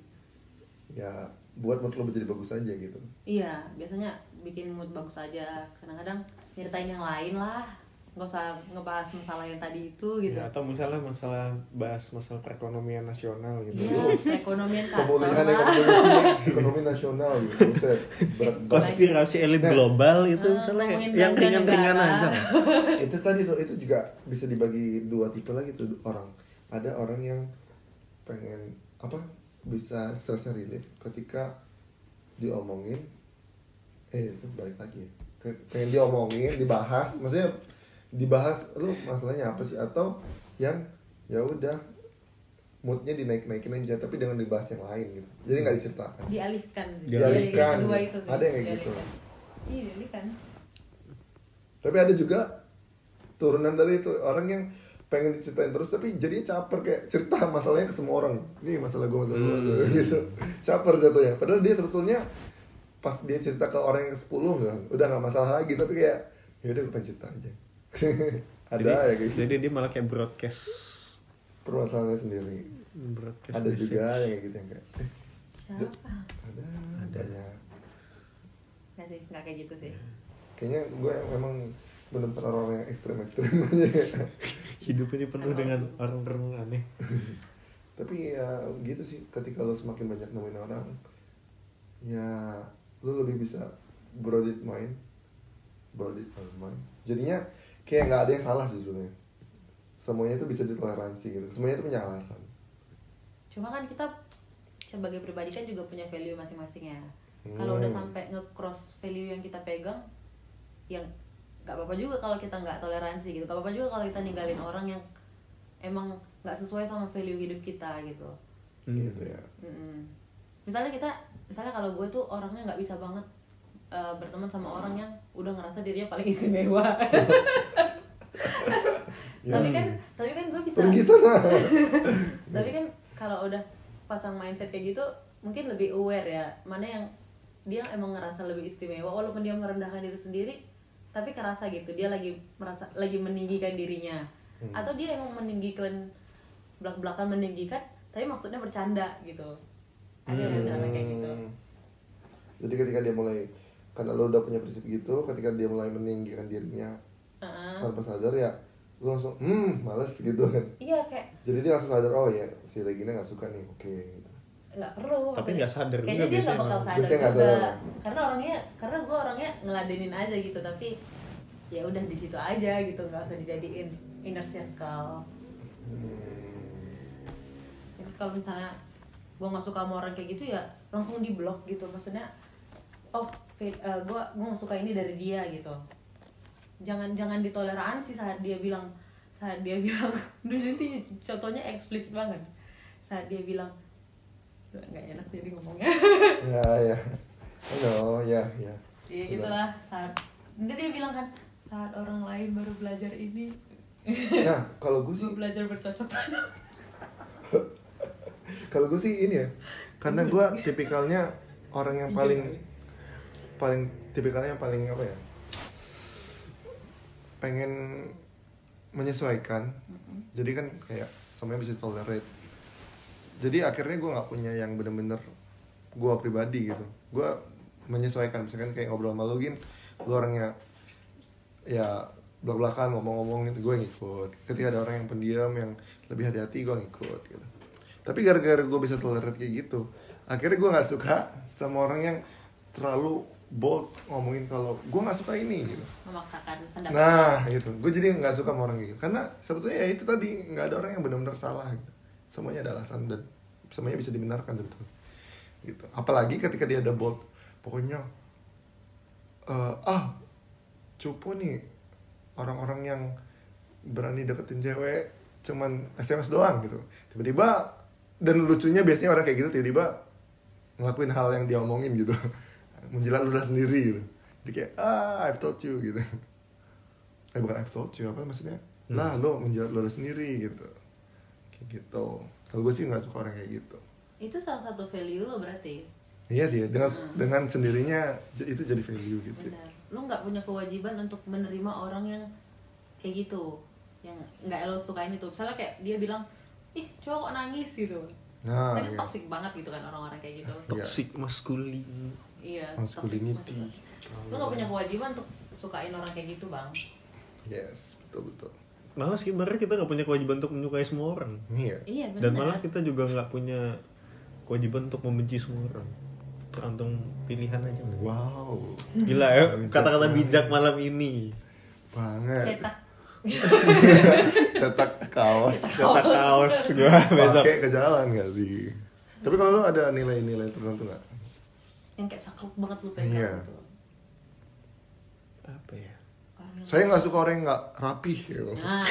Speaker 1: ya buat mood lo menjadi bagus aja gitu.
Speaker 2: Iya, biasanya bikin mood bagus aja. Kadang-kadang nyeritain yang lain lah. Nggak usah ngebahas masalah yang tadi itu gitu.
Speaker 3: Ya, atau misalnya masalah bahas masalah perekonomian nasional gitu.
Speaker 2: Iya, perekonomian
Speaker 1: Pemulihan
Speaker 2: kantor lah.
Speaker 1: ekonomi ekonomi nasional gitu. Berat.
Speaker 3: Konspirasi elit global itu
Speaker 2: Ah,
Speaker 3: misalnya yang ringan-ringan aja.
Speaker 1: itu tadi tuh itu juga bisa dibagi dua tipe lagi tuh orang. Ada orang yang pengen apa bisa stress relief ketika diomongin eh itu balik lagi ya. Pengen diomongin dibahas maksudnya dibahas lu masalahnya apa sih atau yang ya udah moodnya dinaik naikin aja tapi dengan dibahas yang lain gitu jadi nggak diceritakan
Speaker 2: Dialihkan.
Speaker 1: Dialihkan.
Speaker 2: Kedua itu sih.
Speaker 1: Ada yang kayak gitu.
Speaker 2: Iya, dialihkan.
Speaker 1: tapi ada juga turunan dari itu orang yang pengen diceritain terus tapi jadinya caper kayak cerita masalahnya ke semua orang ini masalah gue masalah gue
Speaker 3: Hmm.
Speaker 1: gitu caper jatuhnya padahal dia sebetulnya pas dia cerita ke orang yang ke 10 kan udah nggak masalah lagi tapi kayak ya udah gue pengen cerita aja ada
Speaker 3: jadi,
Speaker 1: ya kayak gitu
Speaker 3: jadi dia malah kayak broadcast
Speaker 1: permasalahannya sendiri
Speaker 3: broadcast
Speaker 1: ada
Speaker 3: message.
Speaker 1: juga yang kayak gitu yang kayak eh,
Speaker 2: Siapa?
Speaker 1: ada
Speaker 3: Ada.
Speaker 2: Nggak sih, nggak kayak gitu sih.
Speaker 1: kayaknya gue memang bener-bener orang yang ekstrem-ekstrem. Aja
Speaker 3: hidup ini penuh dengan orang-orang aneh.
Speaker 1: Tapi ya gitu sih. Ketika lo semakin banyak nemuin orang ya lo lebih bisa broaden mind broaden mind. Jadinya kayak nggak ada yang salah sih sebenarnya. Semuanya itu bisa ditoleransi gitu. Semuanya itu punya alasan.
Speaker 2: Cuma kan kita sebagai pribadi kan juga punya value masing-masing ya. Kalau udah
Speaker 1: Hmm.
Speaker 2: sampai nge-cross value yang kita pegang yang nggak apa-apa juga kalau kita nggak toleransi gitu. Nggak apa-apa juga kalau kita ninggalin orang yang emang nggak sesuai sama value hidup kita gitu.
Speaker 3: Hmm.
Speaker 1: gitu ya.
Speaker 2: Mm-mm. misalnya kita misalnya kalau gue tuh orangnya nggak bisa banget uh, berteman sama orang yang udah ngerasa dirinya paling istimewa. Tapi kan tapi kan gue bisa
Speaker 1: pergi sana.
Speaker 2: Tapi kan kalau udah pasang mindset kayak gitu mungkin lebih aware ya. Mana yang dia emang ngerasa lebih istimewa walaupun dia merendahkan diri sendiri tapi kerasa gitu dia lagi merasa lagi meninggikan dirinya
Speaker 1: Hmm.
Speaker 2: atau dia emang meninggikan belak belakan meninggikan tapi maksudnya bercanda gitu ada
Speaker 3: Hmm.
Speaker 2: ada kayak gitu
Speaker 1: jadi ketika dia mulai karena lo udah punya prinsip gitu ketika dia mulai meninggikan dirinya
Speaker 2: Heeh.
Speaker 1: tanpa sadar ya lo langsung hmm males gitu kan
Speaker 2: iya kayak
Speaker 1: jadi dia langsung sadar oh ya si Regina nggak suka nih oke gitu.
Speaker 2: Nggak perlu
Speaker 3: Tapi nggak sadar juga
Speaker 2: kayaknya dia nggak bakal sadar juga.
Speaker 1: sadar.
Speaker 2: karena orangnya karena gue orangnya ngeladenin aja gitu tapi ya udah di situ aja gitu nggak usah dijadiin inner circle. Jadi kalau misalnya gue nggak suka sama orang kayak gitu ya langsung di blok gitu. Maksudnya oh gue gue nggak suka ini dari dia gitu. Jangan jangan ditoleransi saat dia bilang saat dia bilang. Dulu nanti contohnya eksplisit banget. Saat dia bilang nggak enak jadi ngomongnya.
Speaker 1: Ya ya halo ya ya.
Speaker 2: Ya itulah saat nanti dia bilang kan saat orang lain baru belajar ini.
Speaker 1: Nah kalau gue sih
Speaker 2: belajar bercocok. Tanam
Speaker 1: kalau gue sih ini ya karena gue tipikalnya orang yang paling paling tipikalnya yang paling apa ya? Pengen menyesuaikan. Jadi kan kayak semuanya bisa tolerate jadi akhirnya gue nggak punya yang bener-bener gue pribadi gitu. Gue menyesuaikan misalkan kayak ngobrol sama lo gin lo orangnya ya belak belakan ngomong-ngomong gitu gue ngikut. Ketika ada orang yang pendiam yang lebih hati-hati gue ngikut gitu. Tapi gara-gara gue bisa tolerate kayak gitu akhirnya gue nggak suka sama orang yang terlalu bold ngomongin kalau gue nggak suka ini gitu.
Speaker 2: Memaksakan pendapat.
Speaker 1: Nah gitu. Gue jadi nggak suka sama orang gitu. Karena sebetulnya ya itu tadi nggak ada orang yang benar-benar salah gitu semuanya ada alasan dan semuanya bisa dibenarkan sebetulnya. Gitu. Apalagi ketika dia ada bold pokoknya eh, ah cupu nih orang-orang yang berani deketin cewek cuman SMS doang gitu. Tiba-tiba dan lucunya biasanya orang kayak gitu tiba-tiba ngelakuin hal yang dia omongin gitu. Menjilat ludah sendiri gitu. Jadi kayak ah I've told you gitu. Eh bukan I've told you apa maksudnya? Lah lo menjilat ludah sendiri gitu kayak gitu. Kalau gue sih nggak suka orang kayak gitu.
Speaker 2: Itu salah satu value lo berarti?
Speaker 1: Iya sih dengan dengan sendirinya itu jadi value gitu.
Speaker 2: Benar. Lo nggak punya kewajiban untuk menerima orang yang kayak gitu yang nggak lo sukain itu. Misalnya kayak dia bilang ih cowok kok nangis gitu.
Speaker 1: Nah
Speaker 2: kan
Speaker 1: iya.
Speaker 2: itu toxic banget gitu kan orang-orang kayak gitu.
Speaker 3: Toxic maskulin.
Speaker 2: iya toxic
Speaker 1: Masculinity.
Speaker 2: lo nggak punya kewajiban untuk sukain orang kayak gitu bang?
Speaker 1: Yes betul betul
Speaker 3: Malah sebenarnya kita nggak punya kewajiban untuk menyukai semua orang.
Speaker 1: iya
Speaker 2: iya benar
Speaker 3: Dan malah kita juga nggak punya kewajiban untuk membenci semua orang. Tergantung pilihan aja.
Speaker 1: wow
Speaker 3: Gila ya, kata-kata bijak malam ini.
Speaker 1: banget
Speaker 2: cetak
Speaker 1: cetak kaos
Speaker 3: Cetak kaos gua besok.
Speaker 1: pakai ke jalan gak sih tapi kalau lo ada nilai-nilai tertentu nggak
Speaker 2: yang kayak saklek banget lo pegang
Speaker 1: Iya.
Speaker 2: gitu
Speaker 3: Apa ya?
Speaker 1: Saya nggak suka orang yang nggak rapih gitu.
Speaker 2: nah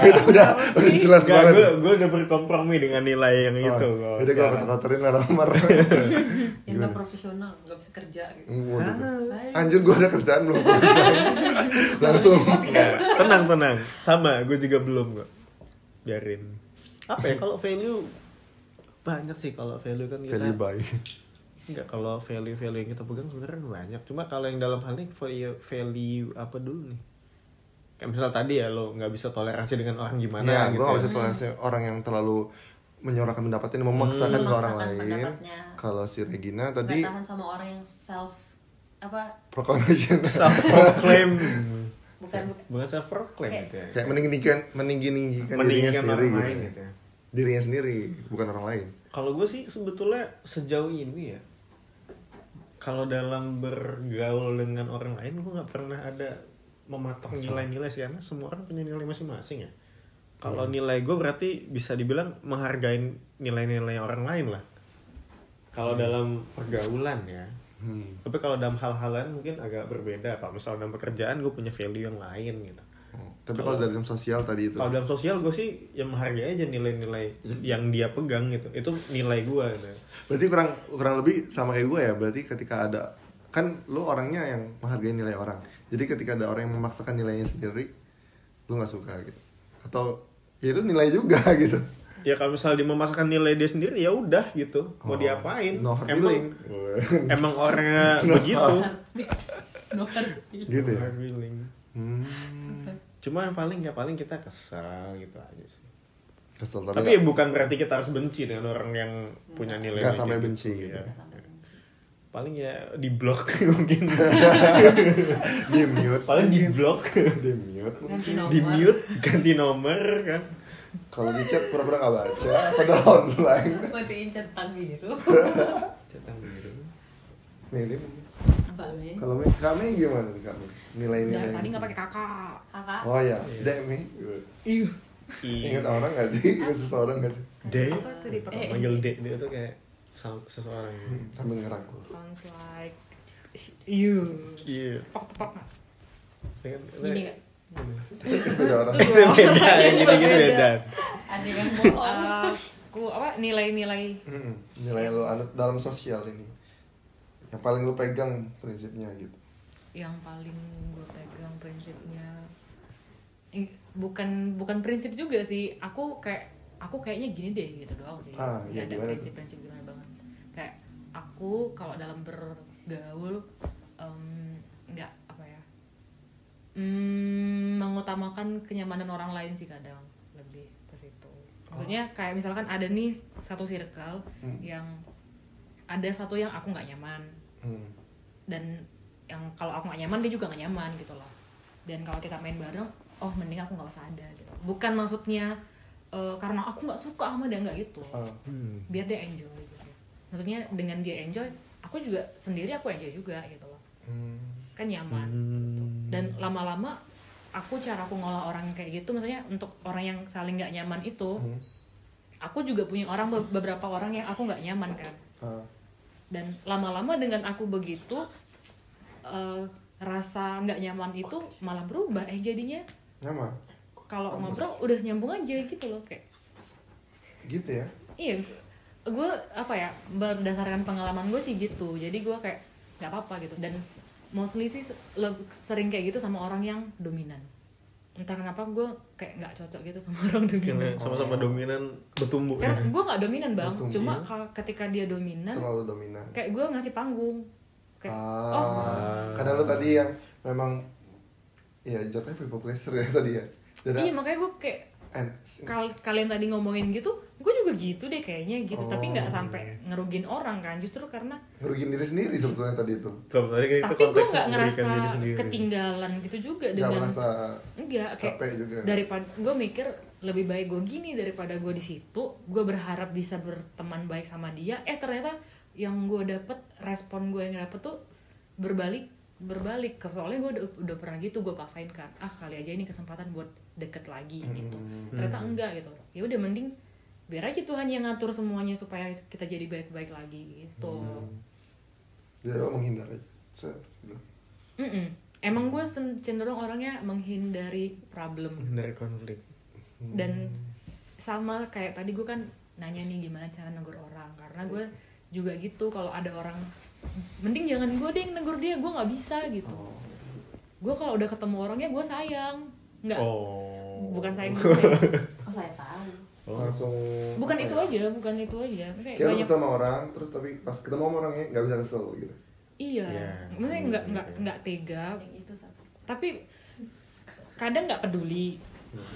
Speaker 1: itu udah udah jelas
Speaker 3: Gak,
Speaker 1: banget.
Speaker 3: gue, gue udah berkompromi dengan nilai yang itu.
Speaker 1: Oh,
Speaker 3: kalau
Speaker 1: jadi gue
Speaker 3: sekarang.
Speaker 1: kotor-kotorin lah nomor
Speaker 2: yang nggak profesional nggak bisa kerja gitu.
Speaker 1: Waduh. anjir gue ada kerjaan belum? Kerjaan langsung
Speaker 3: tenang tenang. Sama gue juga belum kok biarin. Apa ya kalau value banyak sih kalau value kan kita
Speaker 1: value buy
Speaker 3: Enggak, kalau value-value yang kita pegang sebenarnya banyak. Cuma kalau yang dalam hal ini value, value apa dulu nih? Kayak misal tadi ya lo nggak bisa toleransi dengan orang gimana
Speaker 1: ya gue
Speaker 3: gitu.
Speaker 1: gak
Speaker 3: ya.
Speaker 1: bisa toleransi orang yang terlalu menyuarakan pendapatnya memaksakan ke orang
Speaker 2: Memaksakan
Speaker 1: lain kalau si Regina
Speaker 2: nggak
Speaker 1: tadi
Speaker 2: tahan sama orang yang self apa
Speaker 1: proclamation
Speaker 3: self proclaim
Speaker 2: bukan bukan
Speaker 3: bukan self proclaim
Speaker 2: Kayak-
Speaker 3: gitu ya.
Speaker 1: kayak meninggikan meninggikan dirinya
Speaker 3: Meninggikan
Speaker 1: sendiri
Speaker 3: orang
Speaker 1: gitu.
Speaker 3: lain gitu ya.
Speaker 1: dirinya sendiri bukan orang lain
Speaker 3: Kalau gue sih sebetulnya sejauh ini ya, kalau dalam bergaul dengan orang lain gue nggak pernah ada mematok nilai-nilai sih karena semua orang punya nilai masing-masing ya.
Speaker 1: Hmm.
Speaker 3: kalau nilai gue berarti bisa dibilang menghargai nilai-nilai orang lain lah. Kalau dalam pergaulan ya.
Speaker 1: Hmm.
Speaker 3: tapi kalau dalam hal-hal lain mungkin agak berbeda kalau misalnya dalam pekerjaan gue punya value yang lain gitu
Speaker 1: Tapi kalau dalam sosial tadi itu
Speaker 3: kalau dalam sosial gue sih yang menghargai aja nilai-nilai yang dia pegang gitu itu nilai gue gitu.
Speaker 1: Berarti kurang kurang lebih sama kayak gue ya. Berarti ketika ada kan lu orangnya yang menghargai nilai orang. Jadi ketika ada orang yang memaksakan nilainya sendiri, lu nggak suka gitu. Atau ya itu nilai juga gitu.
Speaker 3: ya kalau misalnya dia memasakkan nilai dia sendiri ya udah gitu mau
Speaker 1: Oh,
Speaker 3: diapain
Speaker 1: no hard
Speaker 3: emang
Speaker 1: feeling.
Speaker 3: emang orangnya begitu
Speaker 2: No hard
Speaker 1: gitu
Speaker 3: No
Speaker 1: ya.
Speaker 3: hard feeling.
Speaker 1: Hmm.
Speaker 3: Cuma yang paling ya paling kita kesal gitu aja sih
Speaker 1: Kesel
Speaker 3: tapi,
Speaker 1: tapi,
Speaker 3: ya bukan berarti kita harus benci dengan orang yang punya nilai
Speaker 1: Nggak sampai
Speaker 3: gitu,
Speaker 1: benci gitu.
Speaker 3: ya.
Speaker 2: Sampai
Speaker 3: paling ya di blok mungkin
Speaker 1: di mute.
Speaker 3: paling di blok
Speaker 1: Di mute.
Speaker 2: Ganti nomor.
Speaker 3: di mute ganti nomor kan
Speaker 1: Kalau di chat pura-pura nggak baca, padahal online.
Speaker 2: Matiin centang biru.
Speaker 3: Cetak biru
Speaker 1: Nih, ini kalau Mi, kami gimana nih kami? Nilai-nilai.
Speaker 4: Dari tadi nggak pakai kakak.
Speaker 2: Kakak.
Speaker 1: Oh ya, Dek Mi.
Speaker 4: Iya.
Speaker 1: Ingat orang gak sih? Ingat seseorang gak sih?
Speaker 3: Day
Speaker 4: Apa tadi
Speaker 2: Eh,
Speaker 4: pertama?
Speaker 3: manggil D dia tuh kayak seseorang
Speaker 1: Hmm, Sambil ngerangkul.
Speaker 4: Sounds like you.
Speaker 3: iya
Speaker 4: Tepak-tepak nggak?
Speaker 3: Kan-
Speaker 4: Gini nggak?
Speaker 1: Beda orang.
Speaker 4: Itu
Speaker 3: itu beda
Speaker 4: Itu
Speaker 3: gini-gini
Speaker 4: beda.
Speaker 2: Ada yang bohong.
Speaker 4: Aku apa nilai-nilai
Speaker 1: Nilai lo anut dalam sosial ini. Yang paling lo pegang prinsipnya gitu.
Speaker 4: yang paling gue pegang prinsipnya bukan bukan prinsip juga sih. Aku kayak aku kayaknya gini deh gitu doang deh
Speaker 1: Ah, iya,
Speaker 4: Nggak ada prinsip-prinsip gimana banget. Kayak aku kalau dalam bergaul nggak apa ya mm, mengutamakan kenyamanan orang lain sih kadang lebih ke situ. Maksudnya kayak misalkan ada nih satu circle
Speaker 1: Hmm.
Speaker 4: yang ada satu yang aku nggak nyaman
Speaker 1: Hmm.
Speaker 4: dan yang kalau aku nggak nyaman dia juga nggak nyaman gitu loh dan kalau kita main bareng oh mending aku nggak usah ada gitu bukan maksudnya eh, karena aku nggak suka sama dia nggak gitu
Speaker 1: Ah,
Speaker 3: Hmm.
Speaker 4: biar dia enjoy gitu maksudnya dengan dia enjoy aku juga sendiri aku enjoy juga gitu loh
Speaker 1: hmm.
Speaker 4: kan nyaman gitu. dan lama-lama aku cara aku ngolah orang kayak gitu maksudnya untuk orang yang saling nggak nyaman itu
Speaker 1: Hmm.
Speaker 4: aku juga punya orang be- beberapa orang yang aku nggak nyaman kan
Speaker 1: Ah,
Speaker 4: dan lama-lama dengan aku begitu eh, rasa nggak nyaman itu malah berubah eh jadinya.
Speaker 1: Nyaman.
Speaker 4: kalau ngobrol udah nyambung aja gitu loh kayak.
Speaker 1: Gitu ya.
Speaker 4: iya. Gue apa ya berdasarkan pengalaman gue sih gitu. Jadi gue kayak nggak apa-apa gitu. Dan mostly sih sering kayak gitu sama orang yang dominan entah kenapa gue kayak nggak cocok gitu sama orang dominan
Speaker 3: sama-sama dominan bertumbuh ya.
Speaker 4: kan gue nggak dominan bang
Speaker 1: Bertumbuh.
Speaker 4: cuma kalau ketika dia dominan
Speaker 1: Terlalu dominan.
Speaker 4: kayak gue ngasih panggung kayak
Speaker 1: ah,
Speaker 4: oh
Speaker 1: karena lo tadi yang memang ya jatuhnya people pleaser ya tadi ya.
Speaker 4: Iya makanya gue kayak
Speaker 1: and,
Speaker 4: kal kalian tadi ngomongin gitu gue juga gitu deh kayaknya gitu tapi nggak
Speaker 1: Oh.
Speaker 4: sampai ngerugin orang kan justru karena
Speaker 1: ngerugiin diri sendiri sebetulnya tadi itu.
Speaker 3: Kalau tadi kan itu
Speaker 4: tapi gue nggak ngerasa ketinggalan gitu juga
Speaker 1: Gak
Speaker 4: dengan
Speaker 1: merasa
Speaker 4: enggak kayak
Speaker 1: capek juga.
Speaker 4: daripada gue mikir lebih baik gue gini daripada gue di situ gue berharap bisa berteman baik sama dia eh ternyata yang gue dapet respon gue yang dapet tuh berbalik berbalik soalnya gue udah, udah pernah gitu gue paksain kan ah kali aja ini kesempatan buat deket lagi gitu
Speaker 1: Hmm.
Speaker 4: ternyata enggak gitu ya udah mending biar aja Tuhan yang ngatur semuanya supaya kita jadi baik-baik lagi gitu
Speaker 1: Hmm. Jadi lo menghindar aja. Gitu.
Speaker 4: Mm-mm. emang gue cenderung orangnya menghindari problem
Speaker 3: dari konflik
Speaker 1: Hmm.
Speaker 4: dan sama kayak tadi gue kan nanya nih gimana cara negur orang karena gue juga gitu kalau ada orang mending jangan gue deh yang negur dia gue nggak bisa gitu
Speaker 1: Oh.
Speaker 4: gue kalau udah ketemu orangnya gue sayang nggak
Speaker 3: oh
Speaker 4: bukan sayang gue
Speaker 2: Oh saya tahu.
Speaker 3: Oh.
Speaker 1: Langsung
Speaker 4: bukan itu aja bukan itu aja Maksudnya
Speaker 1: Kayak
Speaker 4: banyak
Speaker 1: sama orang, terus tapi pas ketemu sama orangnya nggak bisa kesel gitu.
Speaker 4: iya
Speaker 3: Iya.
Speaker 4: maksudnya nggak nggak nggak tega
Speaker 2: Yang itu satu.
Speaker 4: tapi kadang nggak peduli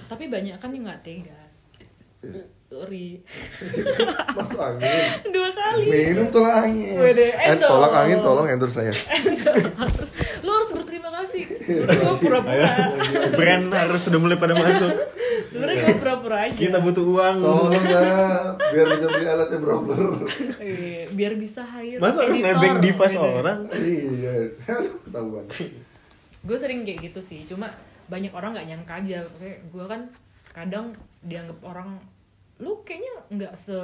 Speaker 4: tapi banyak kan yang nggak tega sorry
Speaker 1: Masuk angin.
Speaker 4: dua kali
Speaker 1: Minum tolak angin.
Speaker 4: Wede,
Speaker 1: Eh,
Speaker 4: endorse.
Speaker 1: tolak angin tolong endorse saya.
Speaker 4: harus lu harus berterima kasih gue pura-pura
Speaker 3: brand harus sudah mulai pada masuk
Speaker 4: sebenarnya gue pura-pura aja
Speaker 3: kita butuh uang
Speaker 1: Tolong lah, biar bisa beli alatnya brawler.
Speaker 4: Eh, biar bisa hire
Speaker 3: masa harus nebeng device
Speaker 4: Gitu.
Speaker 3: orang
Speaker 1: iya, aduh ketahuan.
Speaker 4: gue sering kayak gitu sih cuma banyak orang nggak nyangka aja kayak gue kan kadang dianggap orang lu kayaknya nggak se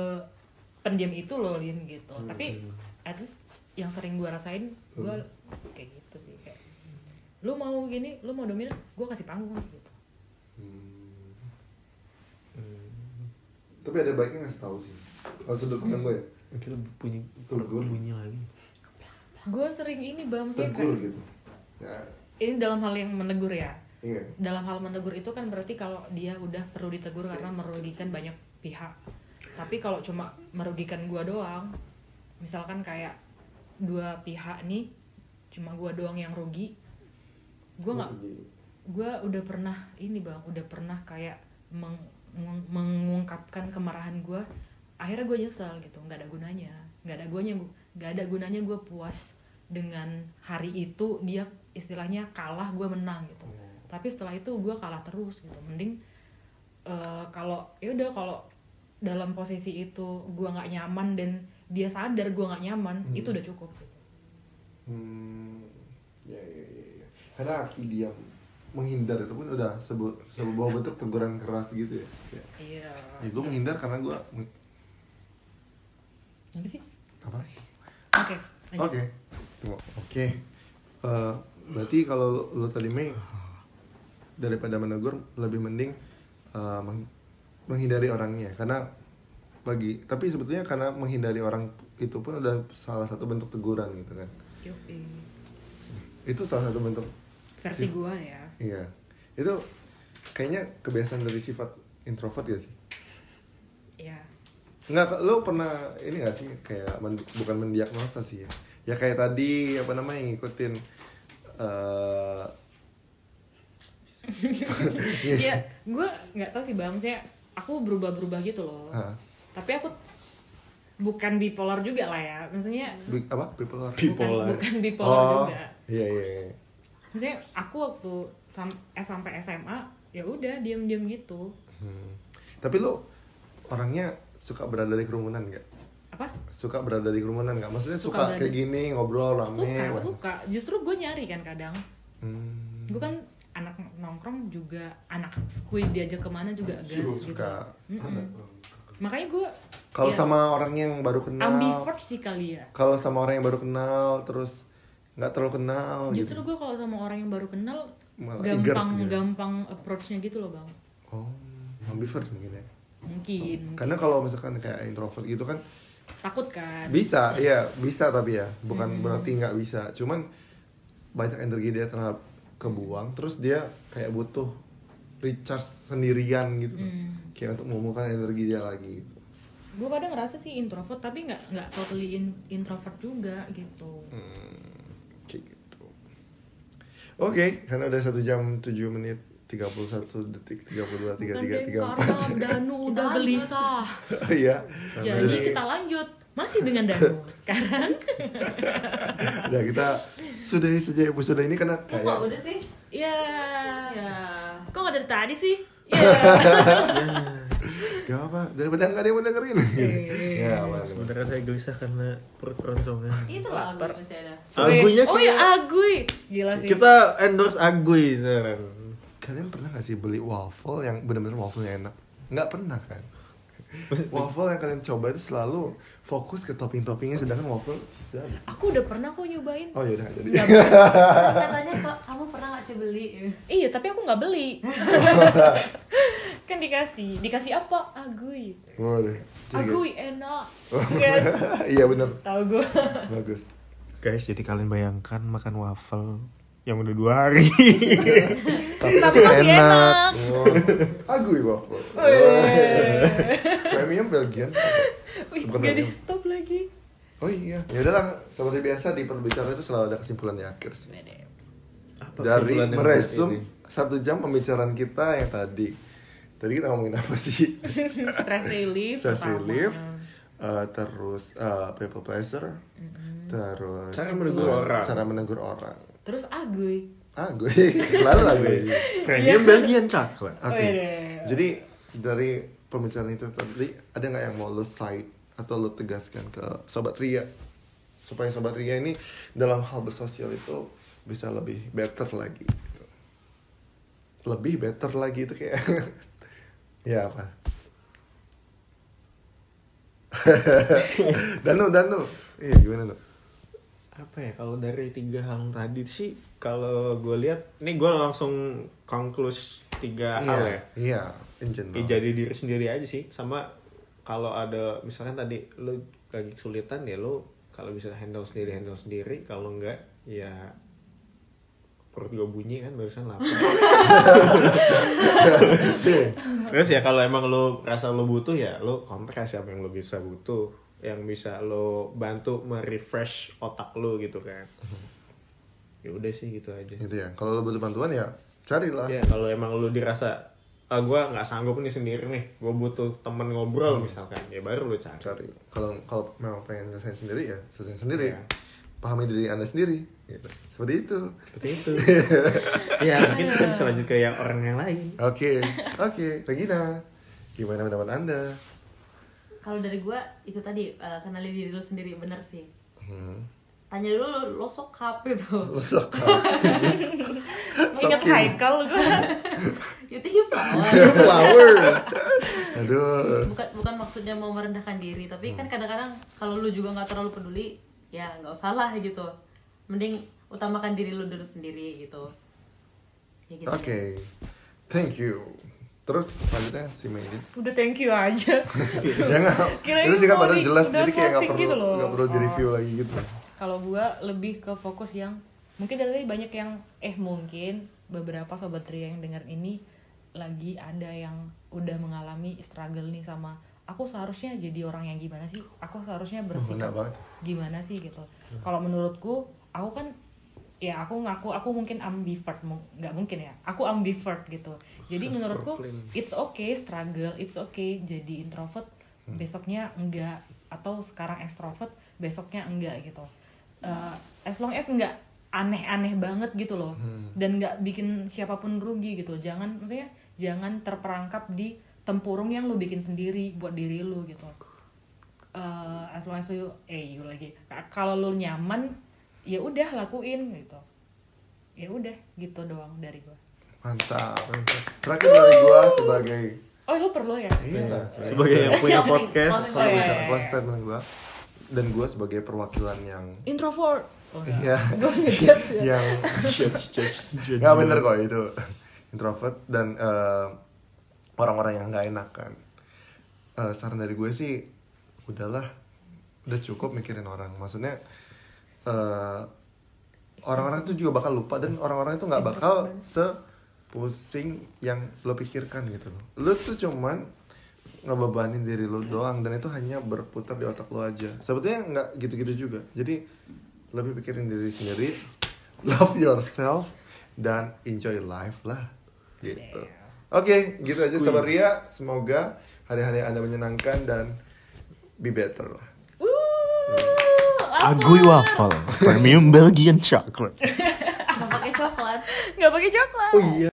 Speaker 4: pendiam itu loh Lin gitu tapi at least yang sering gue rasain gue kayak gitu sih kayak lu mau gini lu mau dominan gue kasih panggung gitu
Speaker 1: Tapi ada baiknya ngasih tahu sih. Kalau sudut pandang gue ya,
Speaker 3: Mungkin lebih bunyi
Speaker 1: Tegur.
Speaker 3: bunyi lagi.
Speaker 4: gue sering ini bang
Speaker 1: tegur gitu. Ya,
Speaker 4: ini dalam hal yang menegur ya
Speaker 1: iya.
Speaker 4: dalam hal menegur itu kan berarti kalau dia udah perlu ditegur karena merugikan banyak pihak. Tapi kalau cuma merugikan gua doang misalkan kayak dua pihak nih cuma gua doang yang rugi gua nggak gua udah pernah ini bang udah pernah kayak meng- meng- mengungkapkan kemarahan gua akhirnya gue nyesel gitu nggak ada gunanya. Nggak ada gunanya nggak ada gunanya gue puas dengan hari itu dia istilahnya kalah gue menang gitu tapi setelah itu gue kalah terus gitu mending eh, kalau ya udah kalau dalam posisi itu gue nggak nyaman dan dia sadar gue nggak nyaman itu udah cukup gitu.
Speaker 1: Hmm, ya, ya, ya, ya. Karena aksi diam menghindar itu pun udah sebu sebuah bentuk teguran keras gitu ya. Kayak,
Speaker 4: iya
Speaker 1: ya gue menghindar karena gue
Speaker 4: apa sih
Speaker 1: apa?
Speaker 4: oke.
Speaker 1: Oke, tunggu. Oke, Eh, berarti kalau lo, lo tadi Mei daripada menegur lebih mending eh, meng- menghindari orangnya karena bagi tapi sebetulnya karena menghindari orang itu pun udah salah satu bentuk teguran gitu kan.
Speaker 4: Yoi.
Speaker 1: Itu salah satu bentuk
Speaker 4: versi gue ya
Speaker 1: Iya, itu kayaknya kebiasaan dari sifat introvert ya sih.
Speaker 4: ya
Speaker 1: Enggak, lo pernah ini gak sih kayak men- bukan mendiagnosa sih ya. Ya kayak tadi apa namanya ngikutin eh
Speaker 4: ya gue nggak tahu sih bang. Saya aku berubah-berubah gitu loh.
Speaker 1: Hah.
Speaker 4: tapi aku bukan bipolar juga lah ya. Maksudnya
Speaker 1: Bi- apa? Bipolar.
Speaker 3: Bipolar.
Speaker 4: bukan bukan bipolar
Speaker 1: oh
Speaker 4: juga.
Speaker 1: iya iya iya.
Speaker 4: maksudnya aku waktu sam- S sampai SMA ya udah diam-diam gitu.
Speaker 1: Hmm. tapi lo orangnya suka berada di kerumunan gak
Speaker 4: apa?
Speaker 1: Suka berada di kerumunan gak maksudnya
Speaker 4: Suka
Speaker 1: suka,
Speaker 4: berada
Speaker 1: kayak gini ngobrol rame
Speaker 4: suka suka. Justru gue nyari kan kadang.
Speaker 1: Hmm.
Speaker 4: gue kan nongkrong juga anak squid diajak ke mana juga gas gitu. Mm-mm. makanya gue
Speaker 1: kalau
Speaker 4: ya,
Speaker 1: sama orang yang baru kenal.
Speaker 4: Ambivert sih kali ya.
Speaker 1: Kalau sama orang yang baru kenal terus nggak terlalu kenal
Speaker 4: justru
Speaker 1: gitu
Speaker 4: gue kalau sama orang yang baru kenal
Speaker 1: Malah eager
Speaker 4: gampang
Speaker 1: gitu.
Speaker 4: gampang approachnya gitu loh bang.
Speaker 1: Oh ambivert mungkin ya.
Speaker 4: Mungkin.
Speaker 1: Karena kalau misalkan kayak introvert gitu kan
Speaker 4: takut kan?
Speaker 1: Bisa iya bisa tapi ya. Bukan berarti nggak bisa. Cuman banyak energi dia terhadap kebuang terus dia kayak butuh recharge sendirian gitu.
Speaker 4: Hmm.
Speaker 1: kayak untuk mengumpulkan energi dia lagi gitu.
Speaker 4: Gue kadang ngerasa sih introvert tapi nggak nggak totally in- introvert juga gitu.
Speaker 1: Hmm, kayak gitu. Oke karena udah satu jam 7 menit 31 detik 32 33
Speaker 4: Bukan deh,
Speaker 1: 34
Speaker 4: karena Danu udah gelisah.
Speaker 1: Iya.
Speaker 4: Jadi kita lanjut. Masih dengan Danu sekarang.
Speaker 1: Udah kita sudahi saja episode ini karena
Speaker 2: Kok
Speaker 1: kayak
Speaker 2: udah sih?
Speaker 4: ya
Speaker 2: Ya.
Speaker 4: kok nggak dari tadi sih? Ya
Speaker 1: gak apa daripada nggak ada yang mau dengerin. Ya aman
Speaker 3: Sebenarnya saya gelisah karena perut keroncongan.
Speaker 2: Itu lah gue masih ada.
Speaker 3: Aguinya
Speaker 4: oh ya
Speaker 3: kayak-
Speaker 4: agui gila sih.
Speaker 3: Kita endorse Agui sekarang.
Speaker 1: Kalian pernah gak sih beli waffle yang bener-bener waffle yang enak nggak pernah kan waffle yang kalian coba itu selalu fokus ke topping-toppingnya sedangkan waffle tidak
Speaker 4: aku udah pernah kok nyobain
Speaker 1: oh yaudah jadi
Speaker 4: Nggak
Speaker 2: Katanya kok kamu pernah gak sih beli?
Speaker 4: Iya, tapi aku nggak beli. kan dikasih, dikasih apa? Agui.
Speaker 1: Waduh.
Speaker 4: Agui enak.
Speaker 1: Iya bener
Speaker 4: Tahu gue.
Speaker 1: bagus
Speaker 3: Guys, jadi kalian bayangkan makan waffle yang udah dua hari.
Speaker 1: tapi,
Speaker 4: Tapi masih enak.
Speaker 1: Oh. agui waffle
Speaker 4: Wih.
Speaker 1: premium Belgian
Speaker 4: Wih,
Speaker 1: Bukan
Speaker 4: di stop lagi.
Speaker 1: oh iya ya udahlah seperti biasa di perbicaraan itu selalu ada kesimpulan di akhir sih
Speaker 3: Apa
Speaker 1: dari meresum satu jam pembicaraan kita yang tadi tadi kita ngomongin apa sih
Speaker 4: Stress relief.
Speaker 1: stress relief uh, terus uh, people pleasure terus
Speaker 3: Cara menegur
Speaker 1: uh,
Speaker 3: orang.
Speaker 1: cara menegur orang
Speaker 4: Terus agui.
Speaker 1: gue selalu lah gue
Speaker 3: Premium Belgian coklat.
Speaker 1: oke.
Speaker 4: Wede.
Speaker 1: jadi dari pembicaraan itu tadi ada nggak yang mau lo cite atau lo tegaskan ke sobat Ria? Supaya sobat Ria ini dalam hal bersosial itu bisa lebih better lagi. Lebih better lagi itu kayak ya apa? Danu Danu. Iya gimana nu
Speaker 3: apa ya kalau dari tiga hal tadi sih kalau gue lihat ini gue langsung konklus tiga hal ya.
Speaker 1: iya in general.
Speaker 3: Ya, jadi diri sendiri aja sih sama kalau ada misalkan tadi lu lagi kesulitan ya lu kalau bisa handle sendiri handle sendiri kalau enggak ya perut gue bunyi kan barusan lapar. Terus ya kalau emang lu rasa lu butuh ya lu kontak siapa yang lu bisa butuh yang bisa lu bantu merefresh otak lu gitu kan. Ya udah sih gitu aja.
Speaker 1: Gitu ya. Kalau lo butuh bantuan ya carilah.
Speaker 3: Ya kalau emang lu dirasa ah gue nggak sanggup nih sendiri nih gue butuh temen ngobrol misalkan ya baru lu cari.
Speaker 1: Cari. Kalau kalau memang pengen nyelesain sendiri ya selesai sendiri.
Speaker 3: Iya.
Speaker 1: pahami diri anda sendiri gitu. seperti itu.
Speaker 3: Seperti itu. Ya mungkin kita bisa lanjut ke yang orang yang lain.
Speaker 1: Oke. Oke Regina. Gimana pendapat anda
Speaker 2: kalau dari gue itu tadi eh, kenali diri lu sendiri bener sih.
Speaker 1: Hmm.
Speaker 2: tanya dulu lo sokap gitu
Speaker 1: Lo suka
Speaker 4: Ingat
Speaker 1: Sokin.
Speaker 4: Haikal gue
Speaker 2: you think you flower.
Speaker 1: Flower. Aduh.
Speaker 2: Bukan bukan maksudnya mau merendahkan diri tapi kan kadang-kadang kalau lu juga nggak terlalu peduli ya nggak usah lah gitu. Mending utamakan diri lu dulu sendiri gitu. Ya gitu
Speaker 1: oke thank you terus selanjutnya si Medi
Speaker 4: Udah thank you aja.
Speaker 1: Ya nggak.
Speaker 4: Kirain
Speaker 1: itu sih kan padahal
Speaker 4: di-
Speaker 1: jelas jadi kayak nggak perlu
Speaker 4: gitu
Speaker 1: nggak perlu di
Speaker 4: Oh.
Speaker 1: review lagi gitu.
Speaker 4: Kalau gue lebih ke fokus yang Mungkin dari tadi banyak yang Eh mungkin beberapa sobat Ria yang dengar ini Lagi ada yang udah mengalami struggle nih sama Aku seharusnya jadi orang yang gimana sih? Aku seharusnya bersikap gimana sih gitu. Kalau menurutku aku kan ya aku ngaku aku mungkin ambivert nggak mungkin ya. Aku ambivert gitu jadi menurutku it's okay struggle it's okay jadi introvert besoknya enggak atau sekarang extrovert besoknya enggak gitu. Eh, as long as enggak aneh-aneh banget gitu loh. Dan nggak bikin siapa pun rugi gitu jangan maksudnya jangan terperangkap di tempurung yang lu bikin sendiri buat diri lu gitu. Eh as long as you eh you lagi. K- kalau lu nyaman ya udah lakuin gitu. Ya udah gitu doang dari gua
Speaker 1: mantap terakhir dari gua sebagai
Speaker 4: oh lu perlu ya?
Speaker 1: Iya lah
Speaker 3: sebagai yang punya podcast.
Speaker 2: Closing.
Speaker 1: Kalau
Speaker 4: Oh, iya,
Speaker 1: bisa
Speaker 4: iya.
Speaker 1: close statement gua. Dan gua sebagai perwakilan yang
Speaker 4: introvert. Oh.
Speaker 1: Iya.
Speaker 4: gua ngejudge ya.
Speaker 1: Yang
Speaker 3: judge judge
Speaker 1: bener kok itu. Introvert dan eh, orang-orang yang nggak enak kan. Eh, saran dari gue sih udahlah. Udah cukup mikirin orang. Maksudnya eh, orang-orang itu juga bakal lupa dan orang-orang itu nggak bakal sepusing yang lo pikirkan gitu loh. Lo tuh cuman ngebebanin diri lo doang dan itu hanya berputar di otak lo aja. Sebetulnya nggak gitu-gitu juga. Jadi lebih pikirin diri sendiri love yourself dan enjoy life lah gitu. Oke gitu aja sabar Ria. Semoga hari-hari anda menyenangkan dan be better lah.
Speaker 5: Agui waffle, premium Belgian chocolate.
Speaker 2: nggak pakai coklat.
Speaker 4: Nggak pakai coklat.
Speaker 1: Oh iya